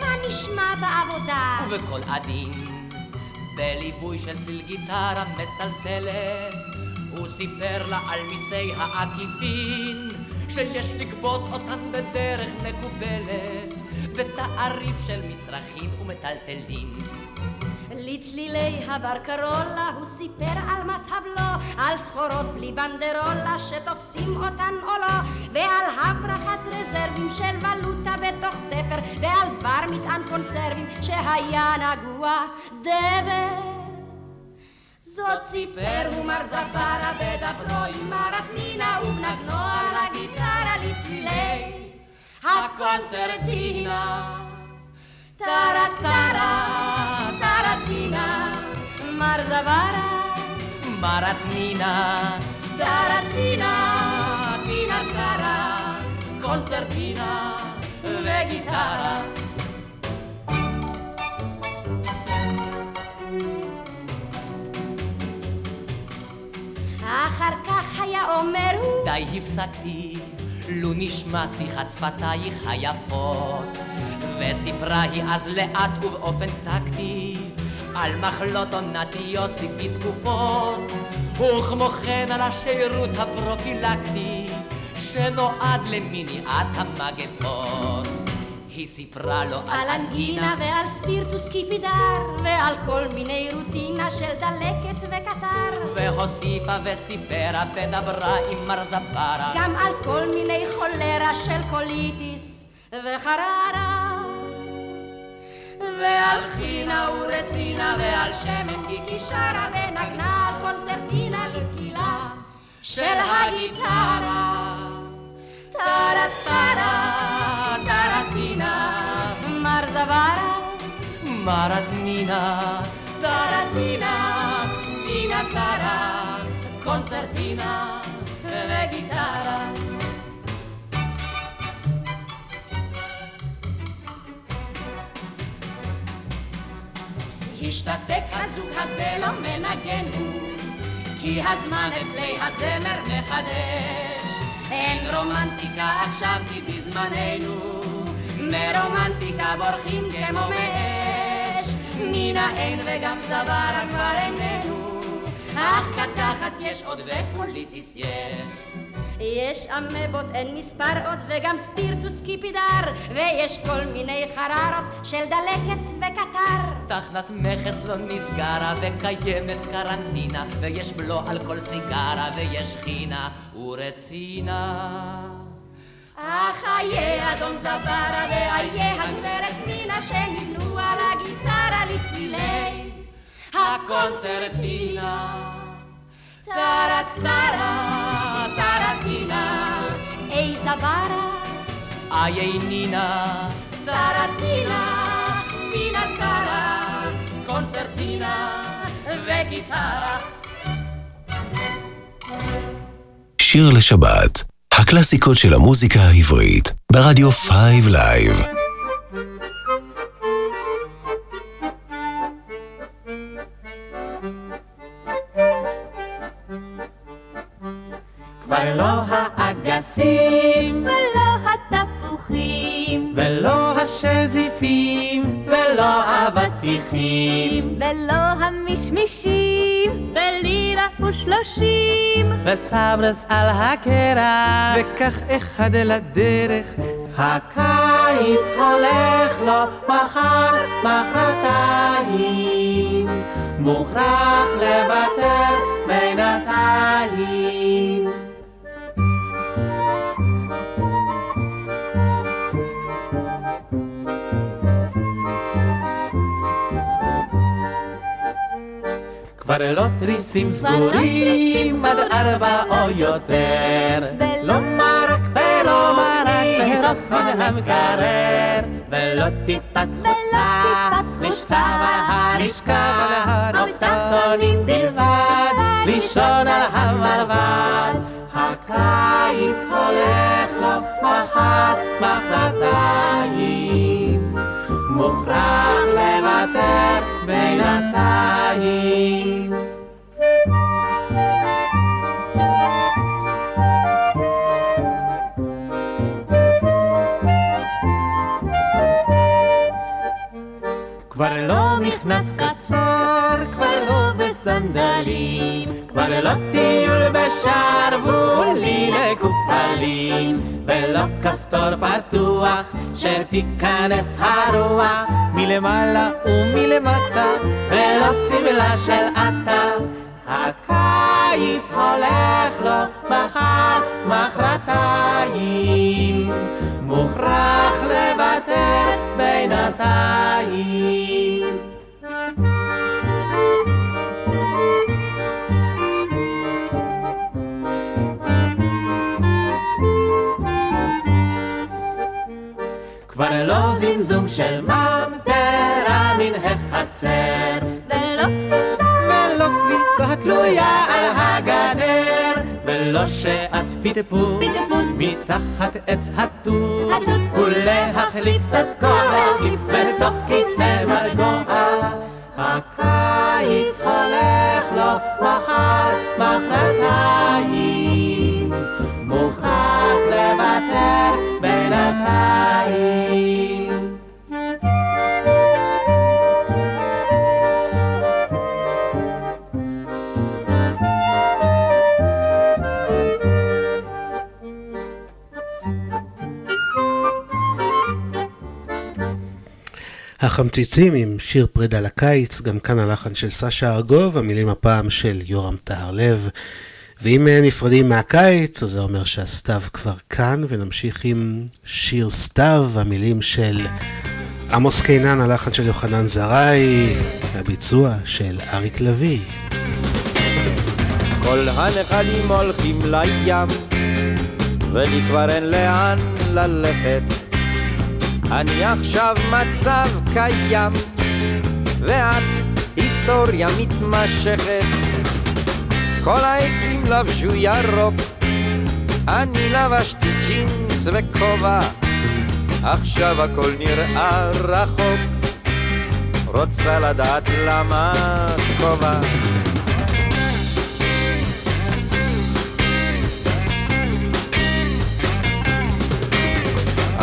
Speaker 11: מה נשמע בעבודה?
Speaker 10: ובקול עדין, בליווי של צליל גיטרה מצלצלת, הוא סיפר לה על מיסי העקיפין, שיש לגבות אותן בדרך מקובלת, בתעריף של מצרכים ומטלטלים.
Speaker 11: לצלילי הברקרולה הוא סיפר על מס הבלו, על סחורות בלי בנדרולה שתופסים אותן או לא, ועל הברחת רזרבים של ולוטה בתוך תפר, ועל דבר מטען קונסרבים שהיה נגוע דבר. זאת סיפר הוא מר זפרה בדברו עם מרת מינה ובנגנו על הגיטרה לצלילי הקונצרטינה. טרה טרה טרטינה מר זווארה
Speaker 10: מרת נינה,
Speaker 11: טרטינה טינה אומר הוא
Speaker 10: די הפסקתי, לו נשמע שיחת שפתייך היפות, וסיפרה היא אז לאט ובאופן טקטי, על מחלות עונתיות לפי תקופות, וכמו כן על השירות הפרופילקטי, שנועד למניעת המגפות. היא סיפרה לו
Speaker 11: על אנגינה ועל ספירטוס קיפידר ועל כל מיני רוטינה של דלקת וקטר
Speaker 10: והוסיפה וסיפרה ודברה עם מר זפרה
Speaker 11: גם על כל מיני חולרה של קוליטיס וחררה ועל חינה ורצינה ועל שמן גיקי שרה ונגנה על קונצרטינה לצלילה של הגיטרה טרה טרה
Speaker 10: מרת נינה
Speaker 11: טרטינה טינה טרה קונצרטינה וגיטרה השתתק הזוג הזה לא מנגן הוא כי הזמן את כלי הזמר מחדש אין רומנטיקה עכשיו כי בזמננו מרומנטיקה בורחים כמו מאש מן האין וגם זווארה כבר איננו. אך קתחת יש עוד ופוליטיס יש. יש אמבות אין מספר עוד וגם ספירטוס קיפידר. ויש כל מיני חררות של דלקת וקטר.
Speaker 10: תחנת מכס לא נסגרה וקיימת קרנטינה. ויש בלו על כל סיגרה ויש חינה ורצינה
Speaker 11: אך איה אדון זברה ואיה הגברת מינה שנבנו על הגיטרה לצלילי
Speaker 10: הקונצרטינה
Speaker 11: טרה טרה טרטינה אי זברה
Speaker 10: איי נינה
Speaker 11: טרטינה טינה טרה קונצרטינה וגיטרה
Speaker 1: שיר לשבת, הקלאסיקות של המוזיקה העברית, ברדיו 5 Live.
Speaker 12: כבר לא האגסים
Speaker 13: ולא התפוחים,
Speaker 12: ולא השזיפים ולא האבטיחים
Speaker 13: ולא המשמישים, בלירה ושלושים.
Speaker 12: וסברס על הקרח. וכך אחד לדרך הקיץ הולך לו מחר מחרתיים. מוכרח לוותר בינתיים כבר לא תריסים סגורים עד ארבע או יותר. לא מרק ולא מרק פירות המקרר. ולא טיפת חוצה לשכב על הרשקה עוד תחתונים בלבד. לישון על המרבד. הקיץ הולך לו מחר מחרתיים. מוכרח לוותר בינתיים כבר לא נכנס קצר, כבר לא בסדר סנדלים, כבר לא טיול בשרוולים מקופלים, ולא כפתור פתוח שתיכנס הרוח מלמעלה ומלמטה, ולא שמלה של עטה. הקיץ הולך לו מחר, מחרתיים, מוכרח לוותר בינתיים. כבר לא זמזום של ממטרה מן החצר, ולא כביסה, ולא כביסה תלויה ולא שעת פטפוט, מתחת עץ התות, ולהחליף קצת כוח
Speaker 2: החמציצים עם שיר פרידה לקיץ, גם כאן הלחן של סשה ארגוב, המילים הפעם של יורם טהרלב. ואם נפרדים מהקיץ, אז זה אומר שהסתיו כבר כאן, ונמשיך עם שיר סתיו, המילים של עמוס קינן, הלחן של יוחנן זרעי, והביצוע של אריק לביא.
Speaker 14: כל הנחלים הולכים לים, ולי אין לאן ללכת. אני עכשיו מצב קיים, ואת היסטוריה מתמשכת. כל העצים לבשו ירוק, אני לבשתי ג'ינס וכובע, עכשיו הכל נראה רחוק. רוצה לדעת למה כובע.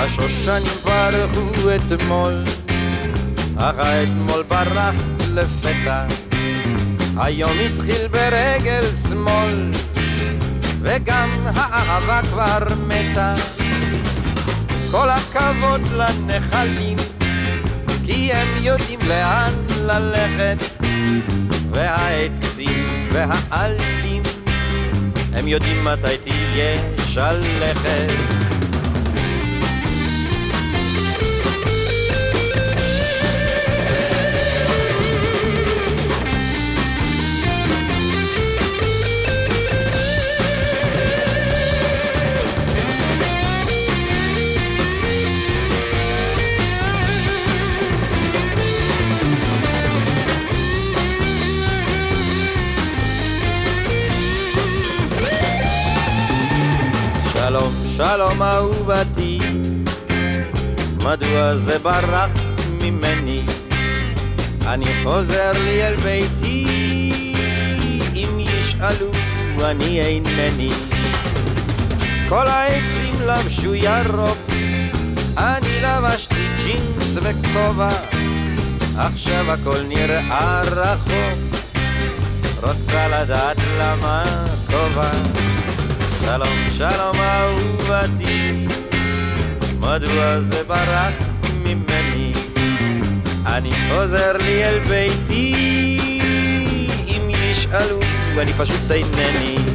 Speaker 14: השושנים פרחו אתמול, אך האתמול ברח לפתע. היום התחיל ברגל שמאל, וגם האהבה כבר מתה. כל הכבוד לנחלים, כי הם יודעים לאן ללכת, והעצים והעלים, הם יודעים מתי תהיה שלכת. שלום, אהובתי, מדוע זה ברח ממני? אני חוזר לי אל ביתי, אם ישאלו אני אינני. כל העצים לבשו ירוק, אני לבשתי ג'ינס וכובע, עכשיו הכל נראה רחוק, רוצה לדעת למה כובע. שלום, שלום אהובתי, מדוע זה ברח ממני? אני חוזר לי אל ביתי, אם ישאלו, אני פשוט אינני.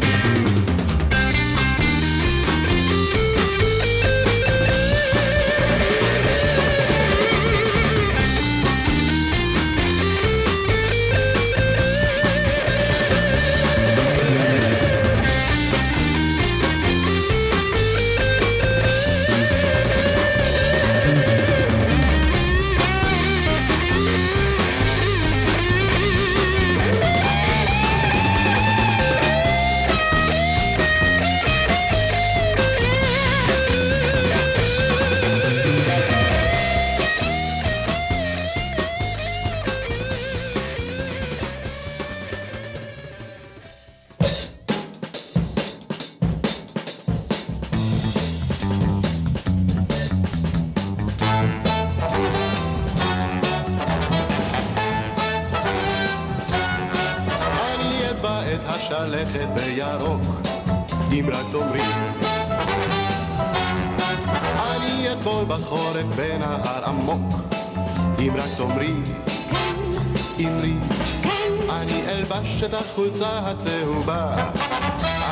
Speaker 15: את החולצה הצהובה,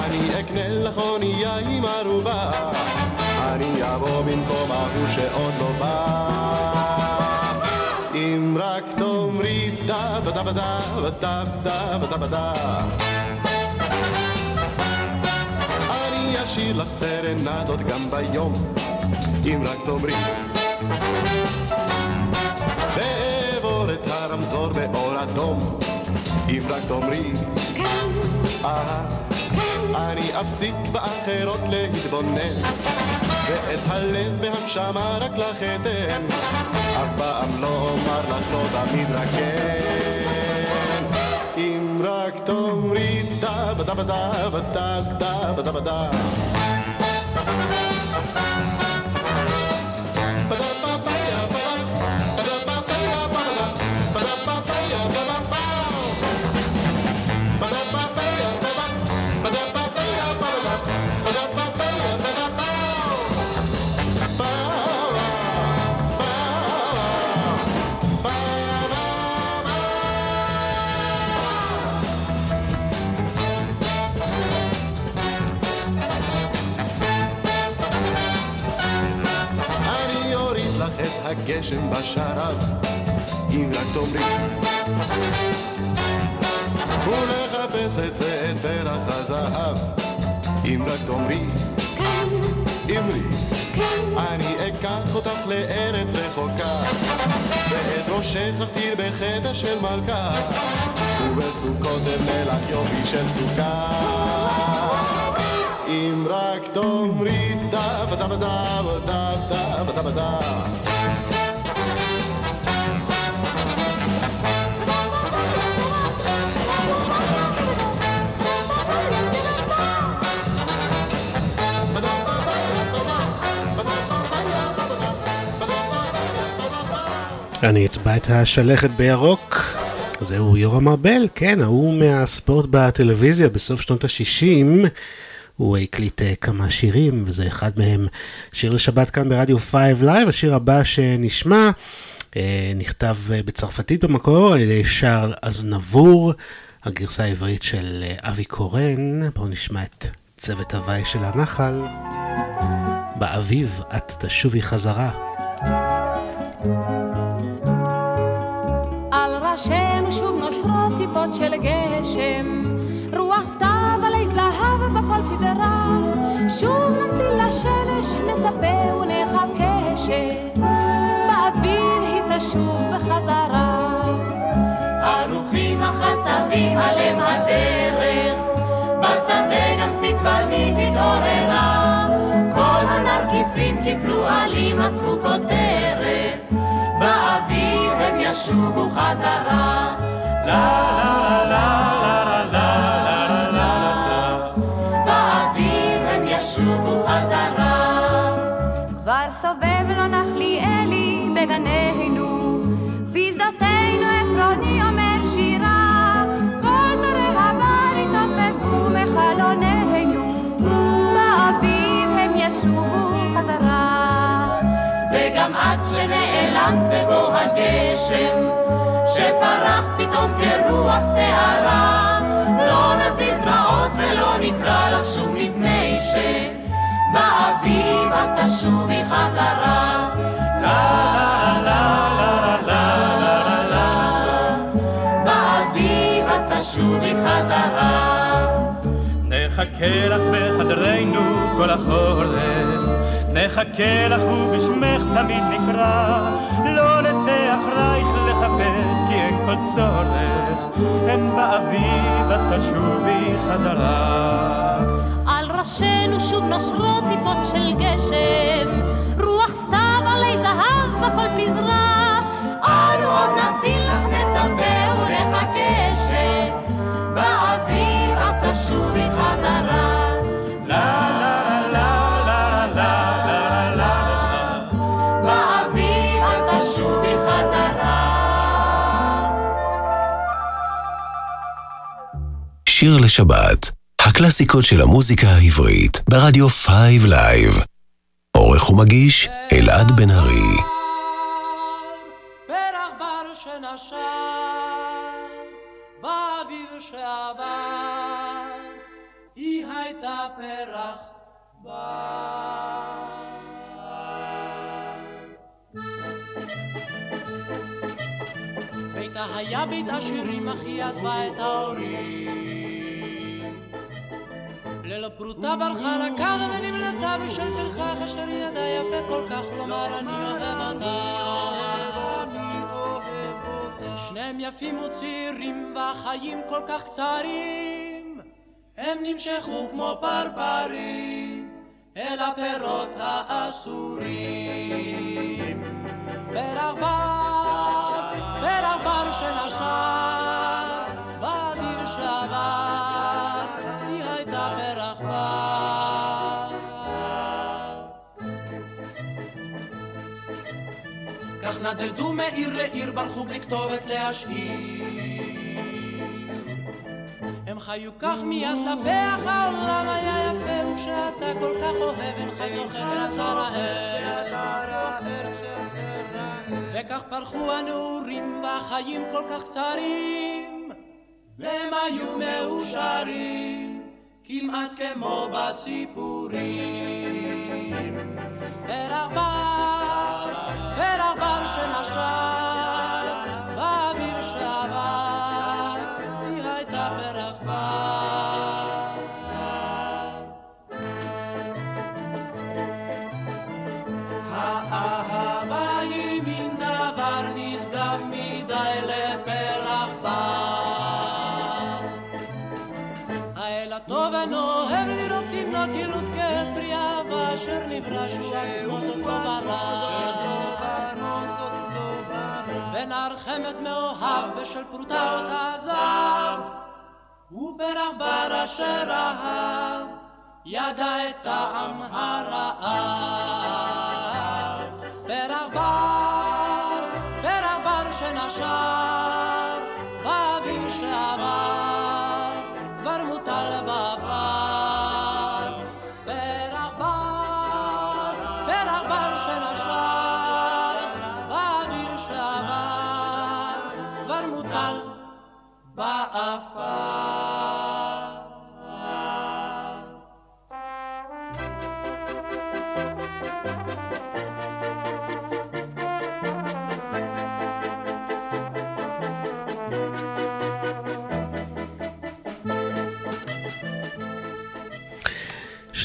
Speaker 15: אני אקנה לך אונייה עם ערובה, אני אבוא במקום ההוא שעוד לא בא. אם רק תאמרי דה בדה בדה בדה בדה בדה בדה אני אשאיר לך סרנדות גם ביום. אם רק תאמרי אם רק תאמרי. כן. אהה אני אפסיק באחרות להתבונן. ואת הלב והנשמה רק לך אתן. אף פעם לא אומר לך לא תמיד רק כן. אם רק תאמרי דה בדה בדה בדה בדה בדה בדה את הגשם בשרב, אם רק תאמרי. ונחפש את זה את פרח הזהב, אם רק תאמרי. אמרי, אני אקח אותך לארץ רחוקה, ואת ראשך אכתיר בחדר של מלכה, ובסוכות אבנה לך יופי של סוכה. אם רק תאמרי דה בדה בדה בדה בדה בדה
Speaker 2: אני אצבע את השלכת בירוק. זהו יורם ארבל, כן, ההוא מהספורט בטלוויזיה בסוף שנות ה-60. הוא הקליט אה, כמה שירים, וזה אחד מהם שיר לשבת כאן ברדיו 5 Live. השיר הבא שנשמע אה, נכתב אה, בצרפתית במקור על ידי שארל אזנבור, הגרסה העברית של אבי קורן. בואו נשמע את צוות הווי של הנחל. באביב את תשובי חזרה.
Speaker 16: על ראשינו שוב נושרות טיפות של גשם, רוח סתיו עלי זהב בכל פזרה, שוב נמתין לשמש, נצפה ונחכה שבאביב היא תשוב בחזרה.
Speaker 12: ערוכים החצבים עליהם הדרך, בשדה גם סטבנית התעוררה, כל הנרקיסים קיפלו עלים אספו כותרת, ישובו חזרה. לה לה לה לה לה לה לה באביב הם ישובו חזרה.
Speaker 16: כבר סובב לו נחליאלי בגנינו,
Speaker 12: חם בבוא הגשם, שפרח פתאום כרוח שערה. לא נזיל דמעות ולא נקרא לך שוב מפני שבאביב את תשובי חזרה. לה לה לה לה לה באביב את תשובי חזרה.
Speaker 17: נחכה לך בחדרנו כל החורף נחכה לך ובשמך תמיד נקרא, לא נצא אחרייך לחפש כי אין כל צורך, הן באביב את תשובי חזרה.
Speaker 16: על ראשינו שוב נושרות טיפות של גשם, רוח סתיו עלי זהב בכל פזרה.
Speaker 12: אנו עוד נמתין לך, נצפה
Speaker 18: שיר
Speaker 4: לשבת, הקלאסיקות של המוזיקה העברית, ברדיו 5 Live. עורך ומגיש, אלעד בן ארי.
Speaker 19: היה בית עשירים, אך היא עזבה את ההורים. ללא פרוטה ברחה לקו ונמלטה בשל פרחח אשר ידע יפה כל כך לומר אני אוהב אותה. שניהם יפים וצעירים והחיים כל כך קצרים, הם נמשכו כמו פרפרים אל הפירות האסורים. פרח בר, פרח בר שנשר, באוויר שעבר, כך נדדו מעיר לעיר, ברחו בלי כתובת להשאיר. הם חיו כך מיד לפח, העולם היה יפה, ושאתה כל כך אוהב, אינך זוכר שאתה רעב. וכך פרחו הנעורים, והחיים כל כך קצרים, והם היו מאושרים, כמעט כמו בסיפורים. פרח בר, פרח בר שנשר, אשר נברא שהוא עצמו זאת ברא. ונער חמד מאוהב בשל פרוטה אותה עזב, ופרח בר אשר אהב ידע את טעם הרעב. פרח בר,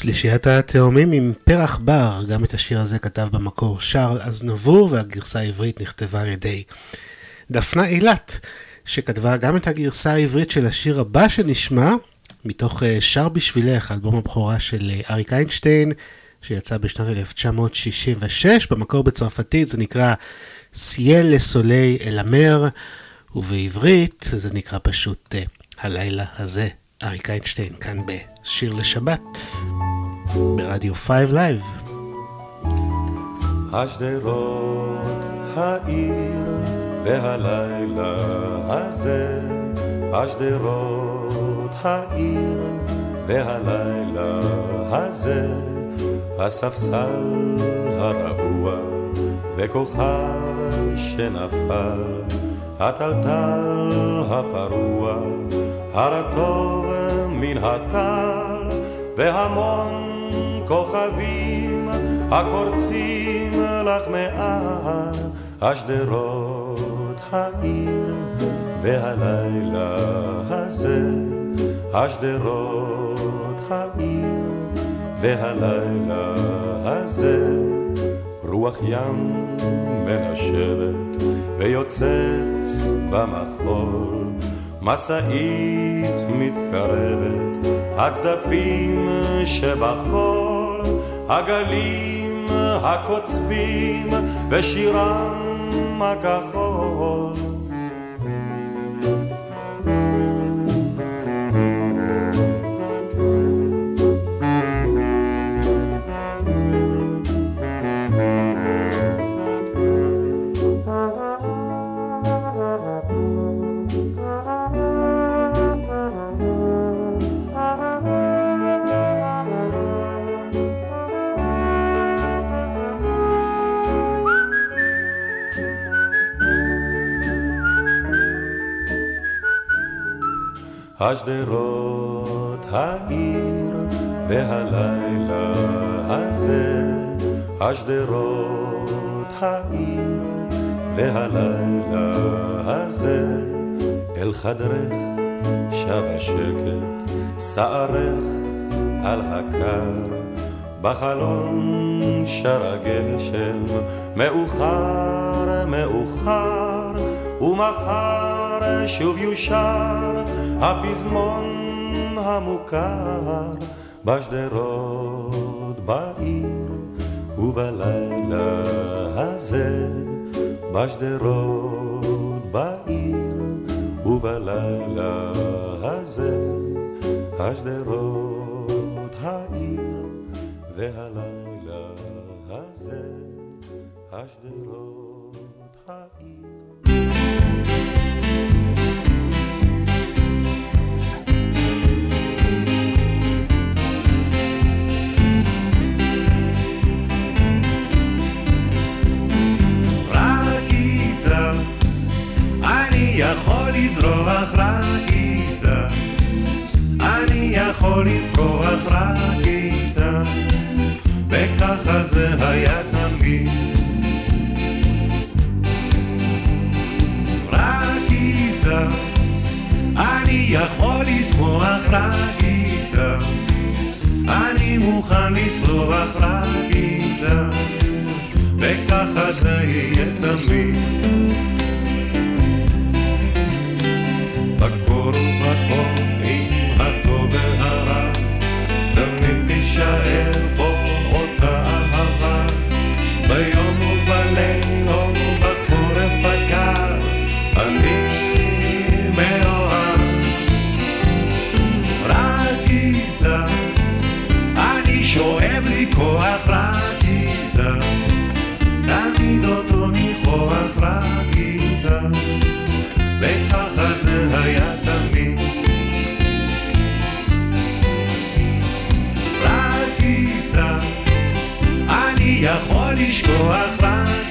Speaker 2: שלישיית התאומים עם פרח בר, גם את השיר הזה כתב במקור שרל אזנבור, והגרסה העברית נכתבה על ידי דפנה אילת, שכתבה גם את הגרסה העברית של השיר הבא שנשמע, מתוך אה, שר בשבילך, אלבום הבכורה של אה, אריק איינשטיין, שיצא בשנת 1966, במקור בצרפתית זה נקרא סייל לסולי אל המר, ובעברית זה נקרא פשוט אה, הלילה הזה. אריק איינשטיין כאן בשיר לשבת, ברדיו 5 Live.
Speaker 9: השדרות, העיר והלילה הזה, השדרות, העיר והלילה הזה, הספסל הרעוע וכוכב שנפל, הטלטל הפרוע, הרטוב מן הטל, והמון כוכבים הקורצים לך מעל השדרות העיר והלילה הזה. השדרות העיר והלילה הזה. רוח ים מנשבת ויוצאת במחול משאית מתקרבת הצדפים שבחול הגלים הקוצבים ושירם הכחול
Speaker 20: השדרות העיר והלילה הזה, השדרות העיר והלילה הזה, אל חדרך שב השקט, שערך על הקר, בחלון שר הגשם, מאוחר, מאוחר, ומחר שוב יושר הפזמון המוכר בשדרות בעיר ובלילה הזה בשדרות בעיר ובלילה הזה השדרות העיר והלילה הזה השדרות העיר
Speaker 9: יכול לפרוח רק איתה, וככה זה היה תמיד. רק איתה, אני יכול לשמוח רק איתה, אני מוכן לסלוח רק איתה, וככה זה יהיה תמיד. בקור ובחום Michael לשכוח רק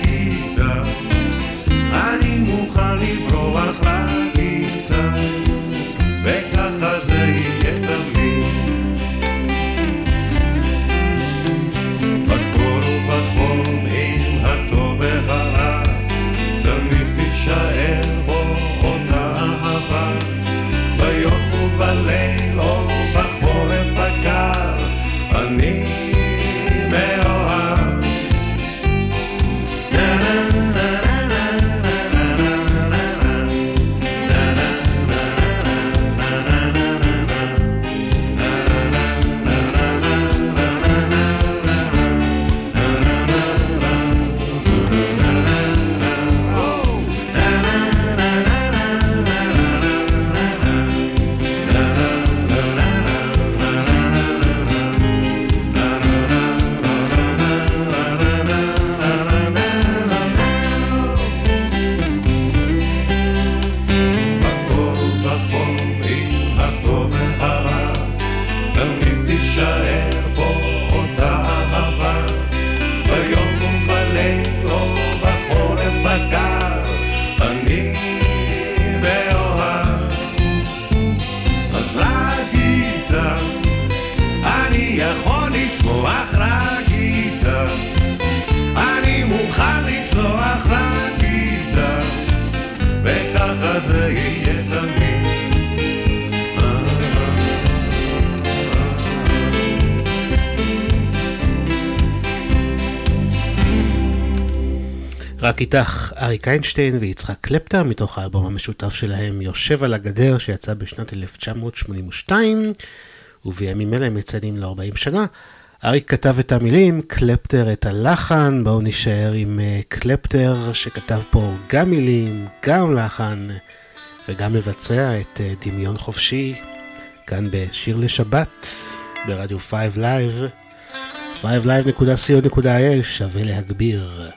Speaker 2: איתך, אריק איינשטיין ויצחק קלפטר, מתוך האלבום המשותף שלהם יושב על הגדר, שיצא בשנת 1982, ובימים אלה מציינים לו 40 שנה. אריק כתב את המילים, קלפטר את הלחן, בואו נישאר עם uh, קלפטר שכתב פה גם מילים, גם לחן, וגם מבצע את uh, דמיון חופשי, כאן בשיר לשבת, ברדיו 5 Live, 5live.co.il, שווה להגביר.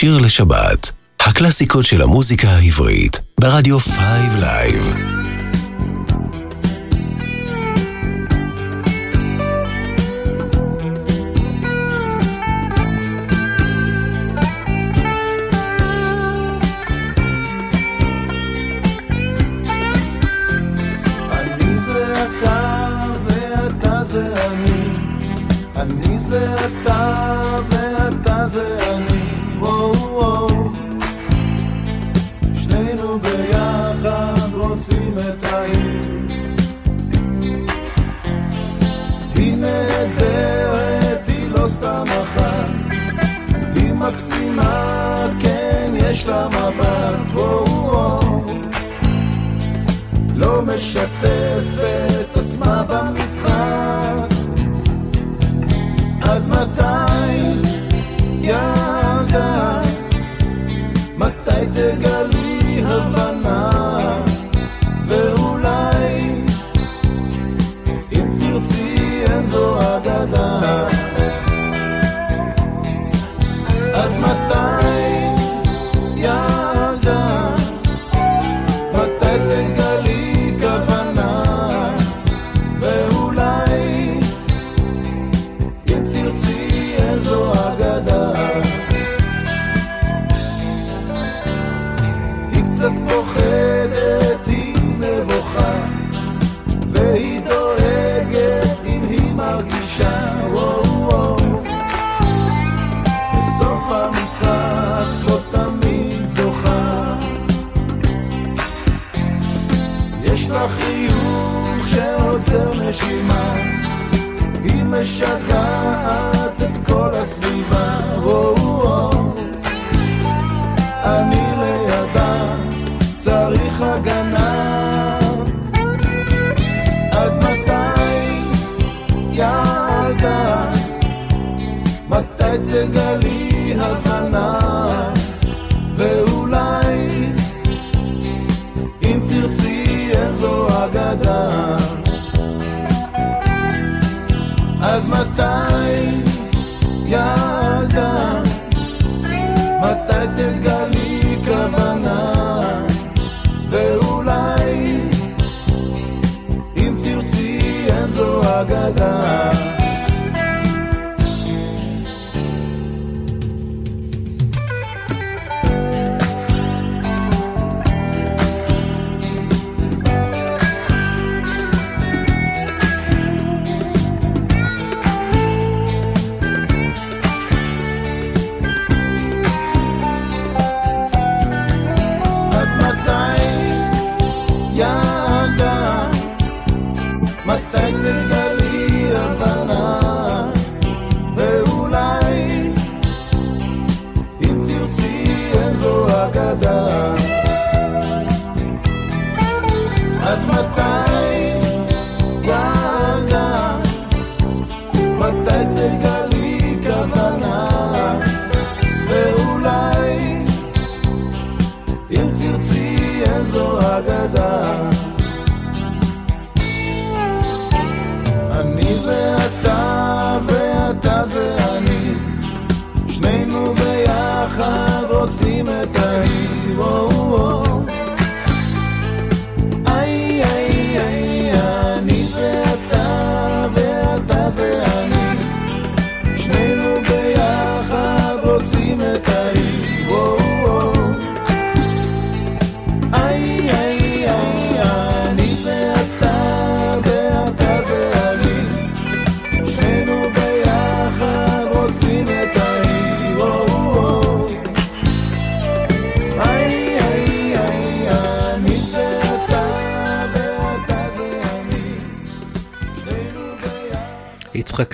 Speaker 21: שיר לשבת, הקלאסיקות של המוזיקה העברית, ברדיו 5
Speaker 2: Live.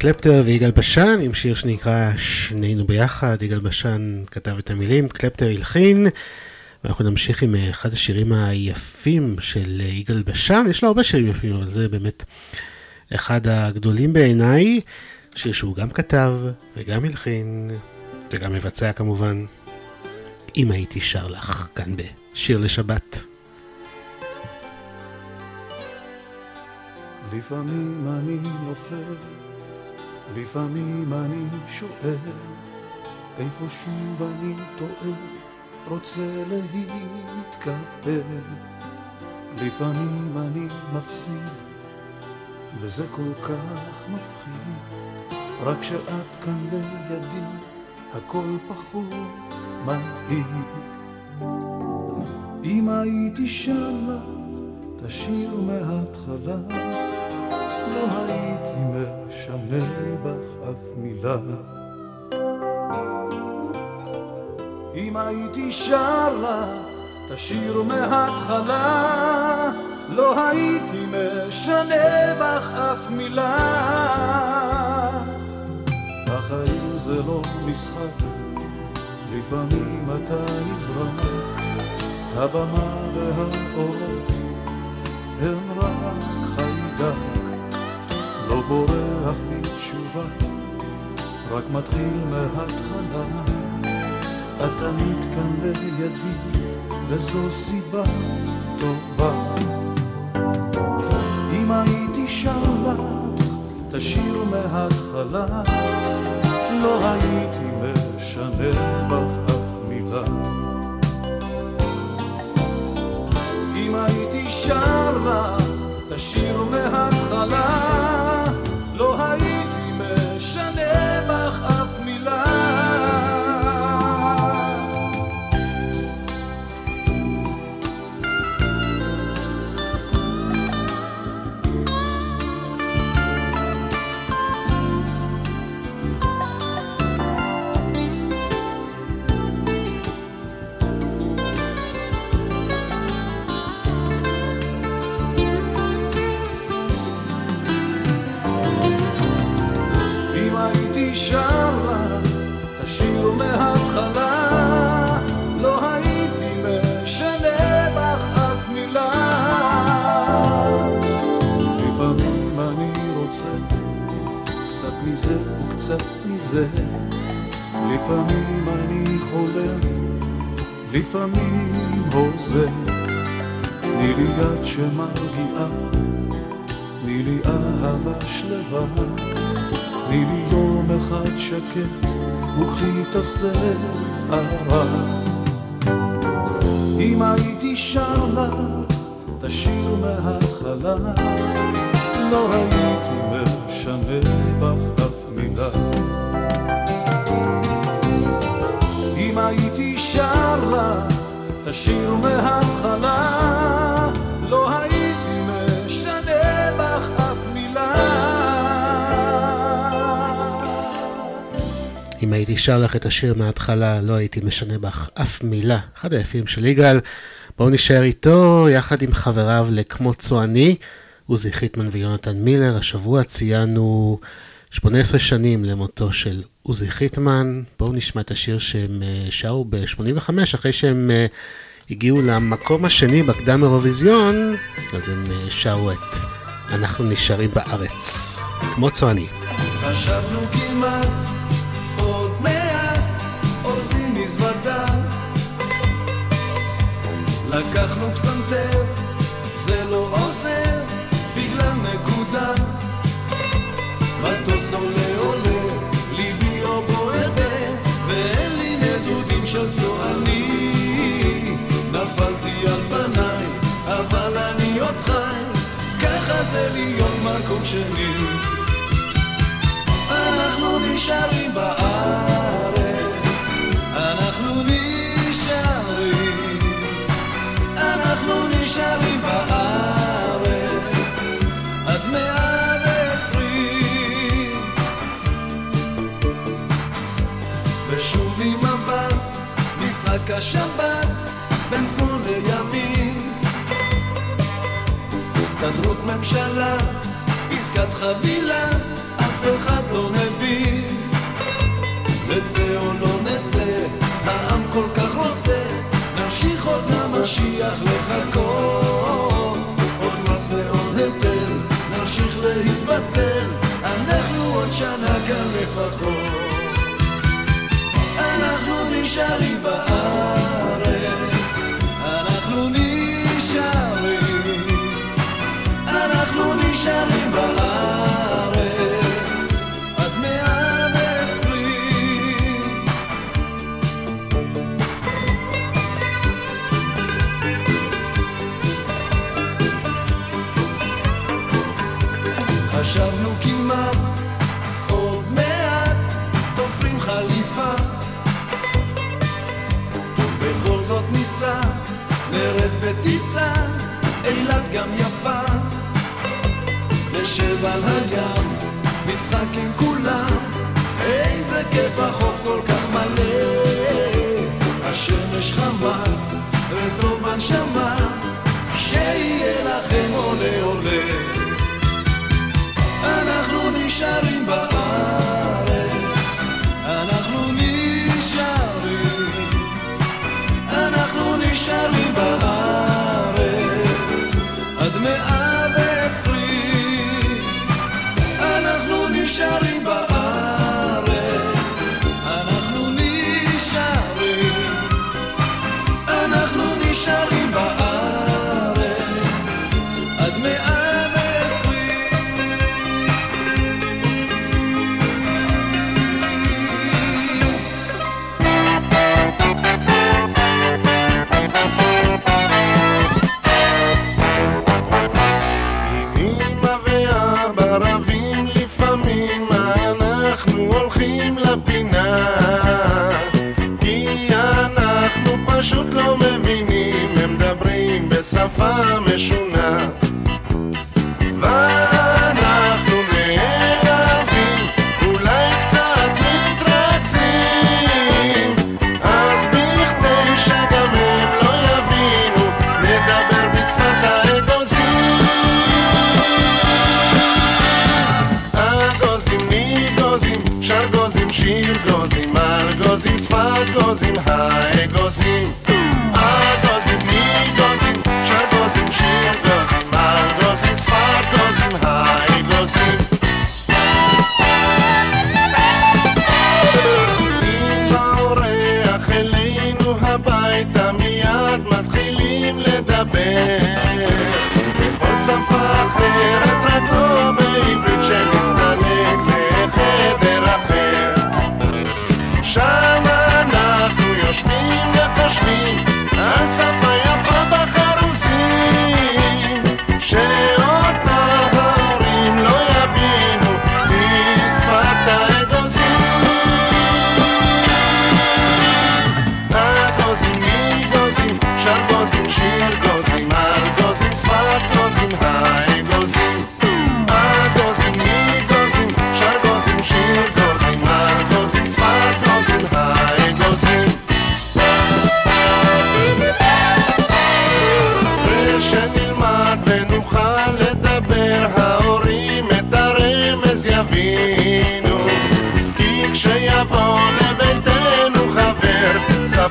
Speaker 2: קלפטר ויגאל בשן עם שיר שנקרא שנינו ביחד, יגאל בשן כתב את המילים, קלפטר הלחין. ואנחנו נמשיך עם אה, אחד השירים היפים של אה, יגאל בשן, יש לו הרבה שירים יפים, אבל זה באמת אחד הגדולים בעיניי, שיר שהוא גם כתב וגם הלחין וגם מבצע כמובן. אם הייתי שר לך כאן בשיר לשבת.
Speaker 21: לפעמים אני נופל, לפעמים אני שואל, איפה שוב אני טועה, רוצה להתקפל. לפעמים אני מפסיד, וזה כל כך מפחיד, רק שאת כאן לידי, הכל פחות מדאיג. אם הייתי שמה את השיר מההתחלה, לא הייתי משנה בך אף מילה. אם הייתי שר לך את השיר מההתחלה, לא הייתי משנה בך אף מילה. החיים זה לא משחק, לפעמים אתה נזרק, הבמה והאורות הם רק חיידק, לא בורח בתשובה, רק מתחיל מההתחלה. את תמיד כאן לידי, וזו סיבה טובה. אם הייתי שר לך את השיר מההתחלה, לא הייתי משנה בך אף מילה. אם הייתי שר לך את השיר מההתחלה, לפעמים הוזה. תני לי יד שמרגיעה, תני לי אהבה שלווה. תני לי יום אחד שקט, וקחי את הסערה. אם הייתי שר לך, תשיר מההתחלה, לא הייתי משנה בך הייתי שר לך
Speaker 2: את השיר מההתחלה, לא הייתי משנה בך אף מילה. אחד היפים של יגאל. בואו נשאר איתו, יחד עם חבריו לכמו צועני, עוזי חיטמן ויונתן מילר. השבוע ציינו 18 שנים למותו של עוזי חיטמן. בואו נשמע את השיר שהם אה, שרו ב-85, אחרי שהם אה, הגיעו למקום השני בקדם אירוויזיון, אז הם אה, שרו את אנחנו נשארים בארץ, כמו צועני.
Speaker 21: חשבנו כמעט שני אנחנו נשארים בארץ, אנחנו נשארים, אנחנו נשארים בארץ, עד מאה ועשרים. ושוב עם מבט, משחק השבת, בין שמאל לימין. הסתדרות ממשלה, עסקת חבילה, אף אחד לא מבין. נצא או לא נצא, העם כל כך רוצה, נמשיך עוד למשיח לחכות. עוד מס ועוד היטל, נמשיך להתבטל, אנחנו עוד שנה כאן לפחות. אנחנו נשארים בארץ, אנחנו נשארים, אנחנו נשארים נשב על הים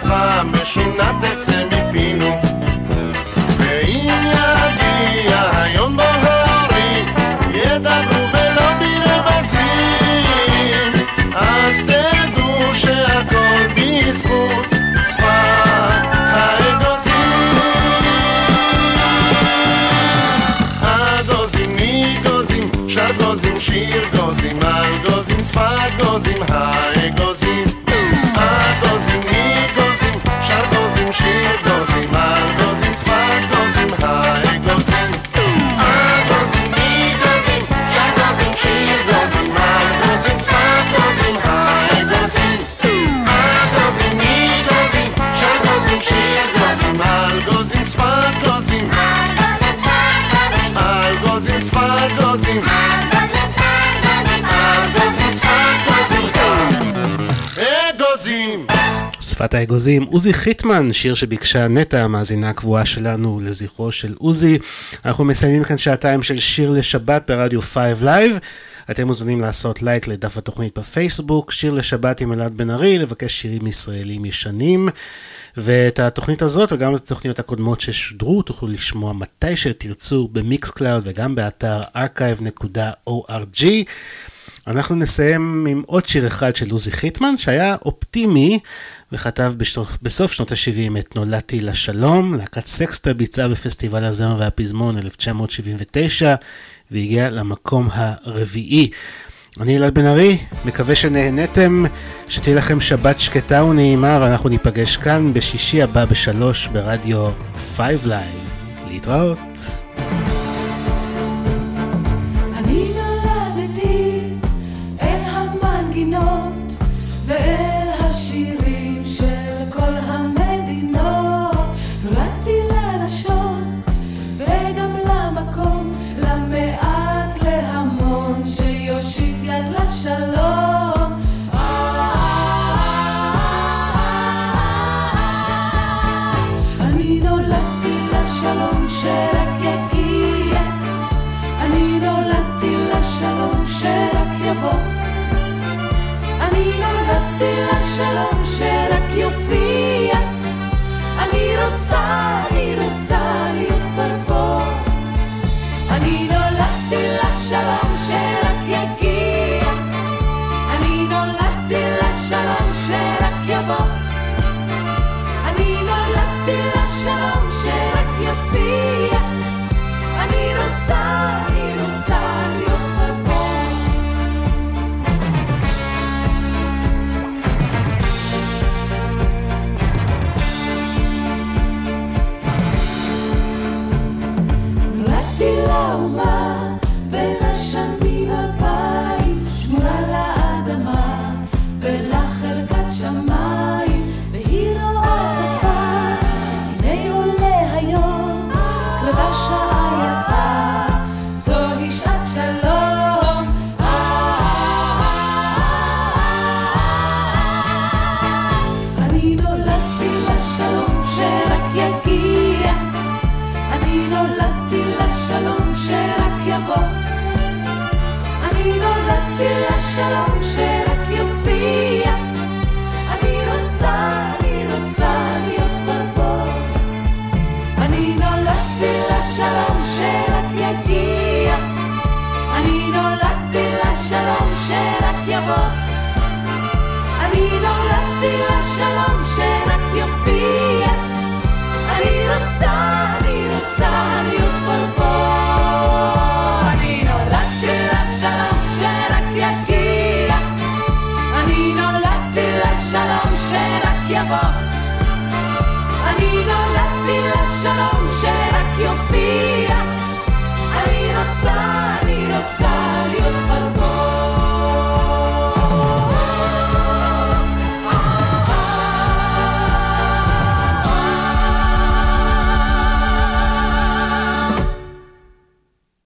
Speaker 22: שפה משונה תצא מפינו. ואם יגיע היום בו ההורים, ידברו ולא ברמזים, אז תדעו שהכל בזכות שפת האגוזים. אגוזים ניגוזים, שר גוזים, שיר גוזים, על שפת האגוזים,
Speaker 2: עוזי חיטמן, שיר שביקשה נטע, המאזינה הקבועה שלנו לזכרו של עוזי. אנחנו מסיימים כאן שעתיים של שיר לשבת ברדיו 5 Live. אתם מוזמנים לעשות לייק לדף התוכנית בפייסבוק, שיר לשבת עם אלעד בן ארי, לבקש שירים ישראלים ישנים. ואת התוכנית הזאת וגם את התוכניות הקודמות ששודרו תוכלו לשמוע מתי שתרצו ב Mixcloud וגם באתר archive.org. אנחנו נסיים עם עוד שיר אחד של עוזי חיטמן שהיה אופטימי וכתב בסוף שנות ה-70 את נולדתי לשלום, להקת סקסטה ביצעה בפסטיבל הזמר והפזמון 1979 והגיע למקום הרביעי. אני אלעד בן ארי, מקווה שנהנתם, שתהיה לכם שבת שקטה ונעימה ואנחנו ניפגש כאן בשישי הבא בשלוש ברדיו 5 Live. להתראות.
Speaker 3: נולדתי לשלום שרק יופיע. אני רוצה יופיע.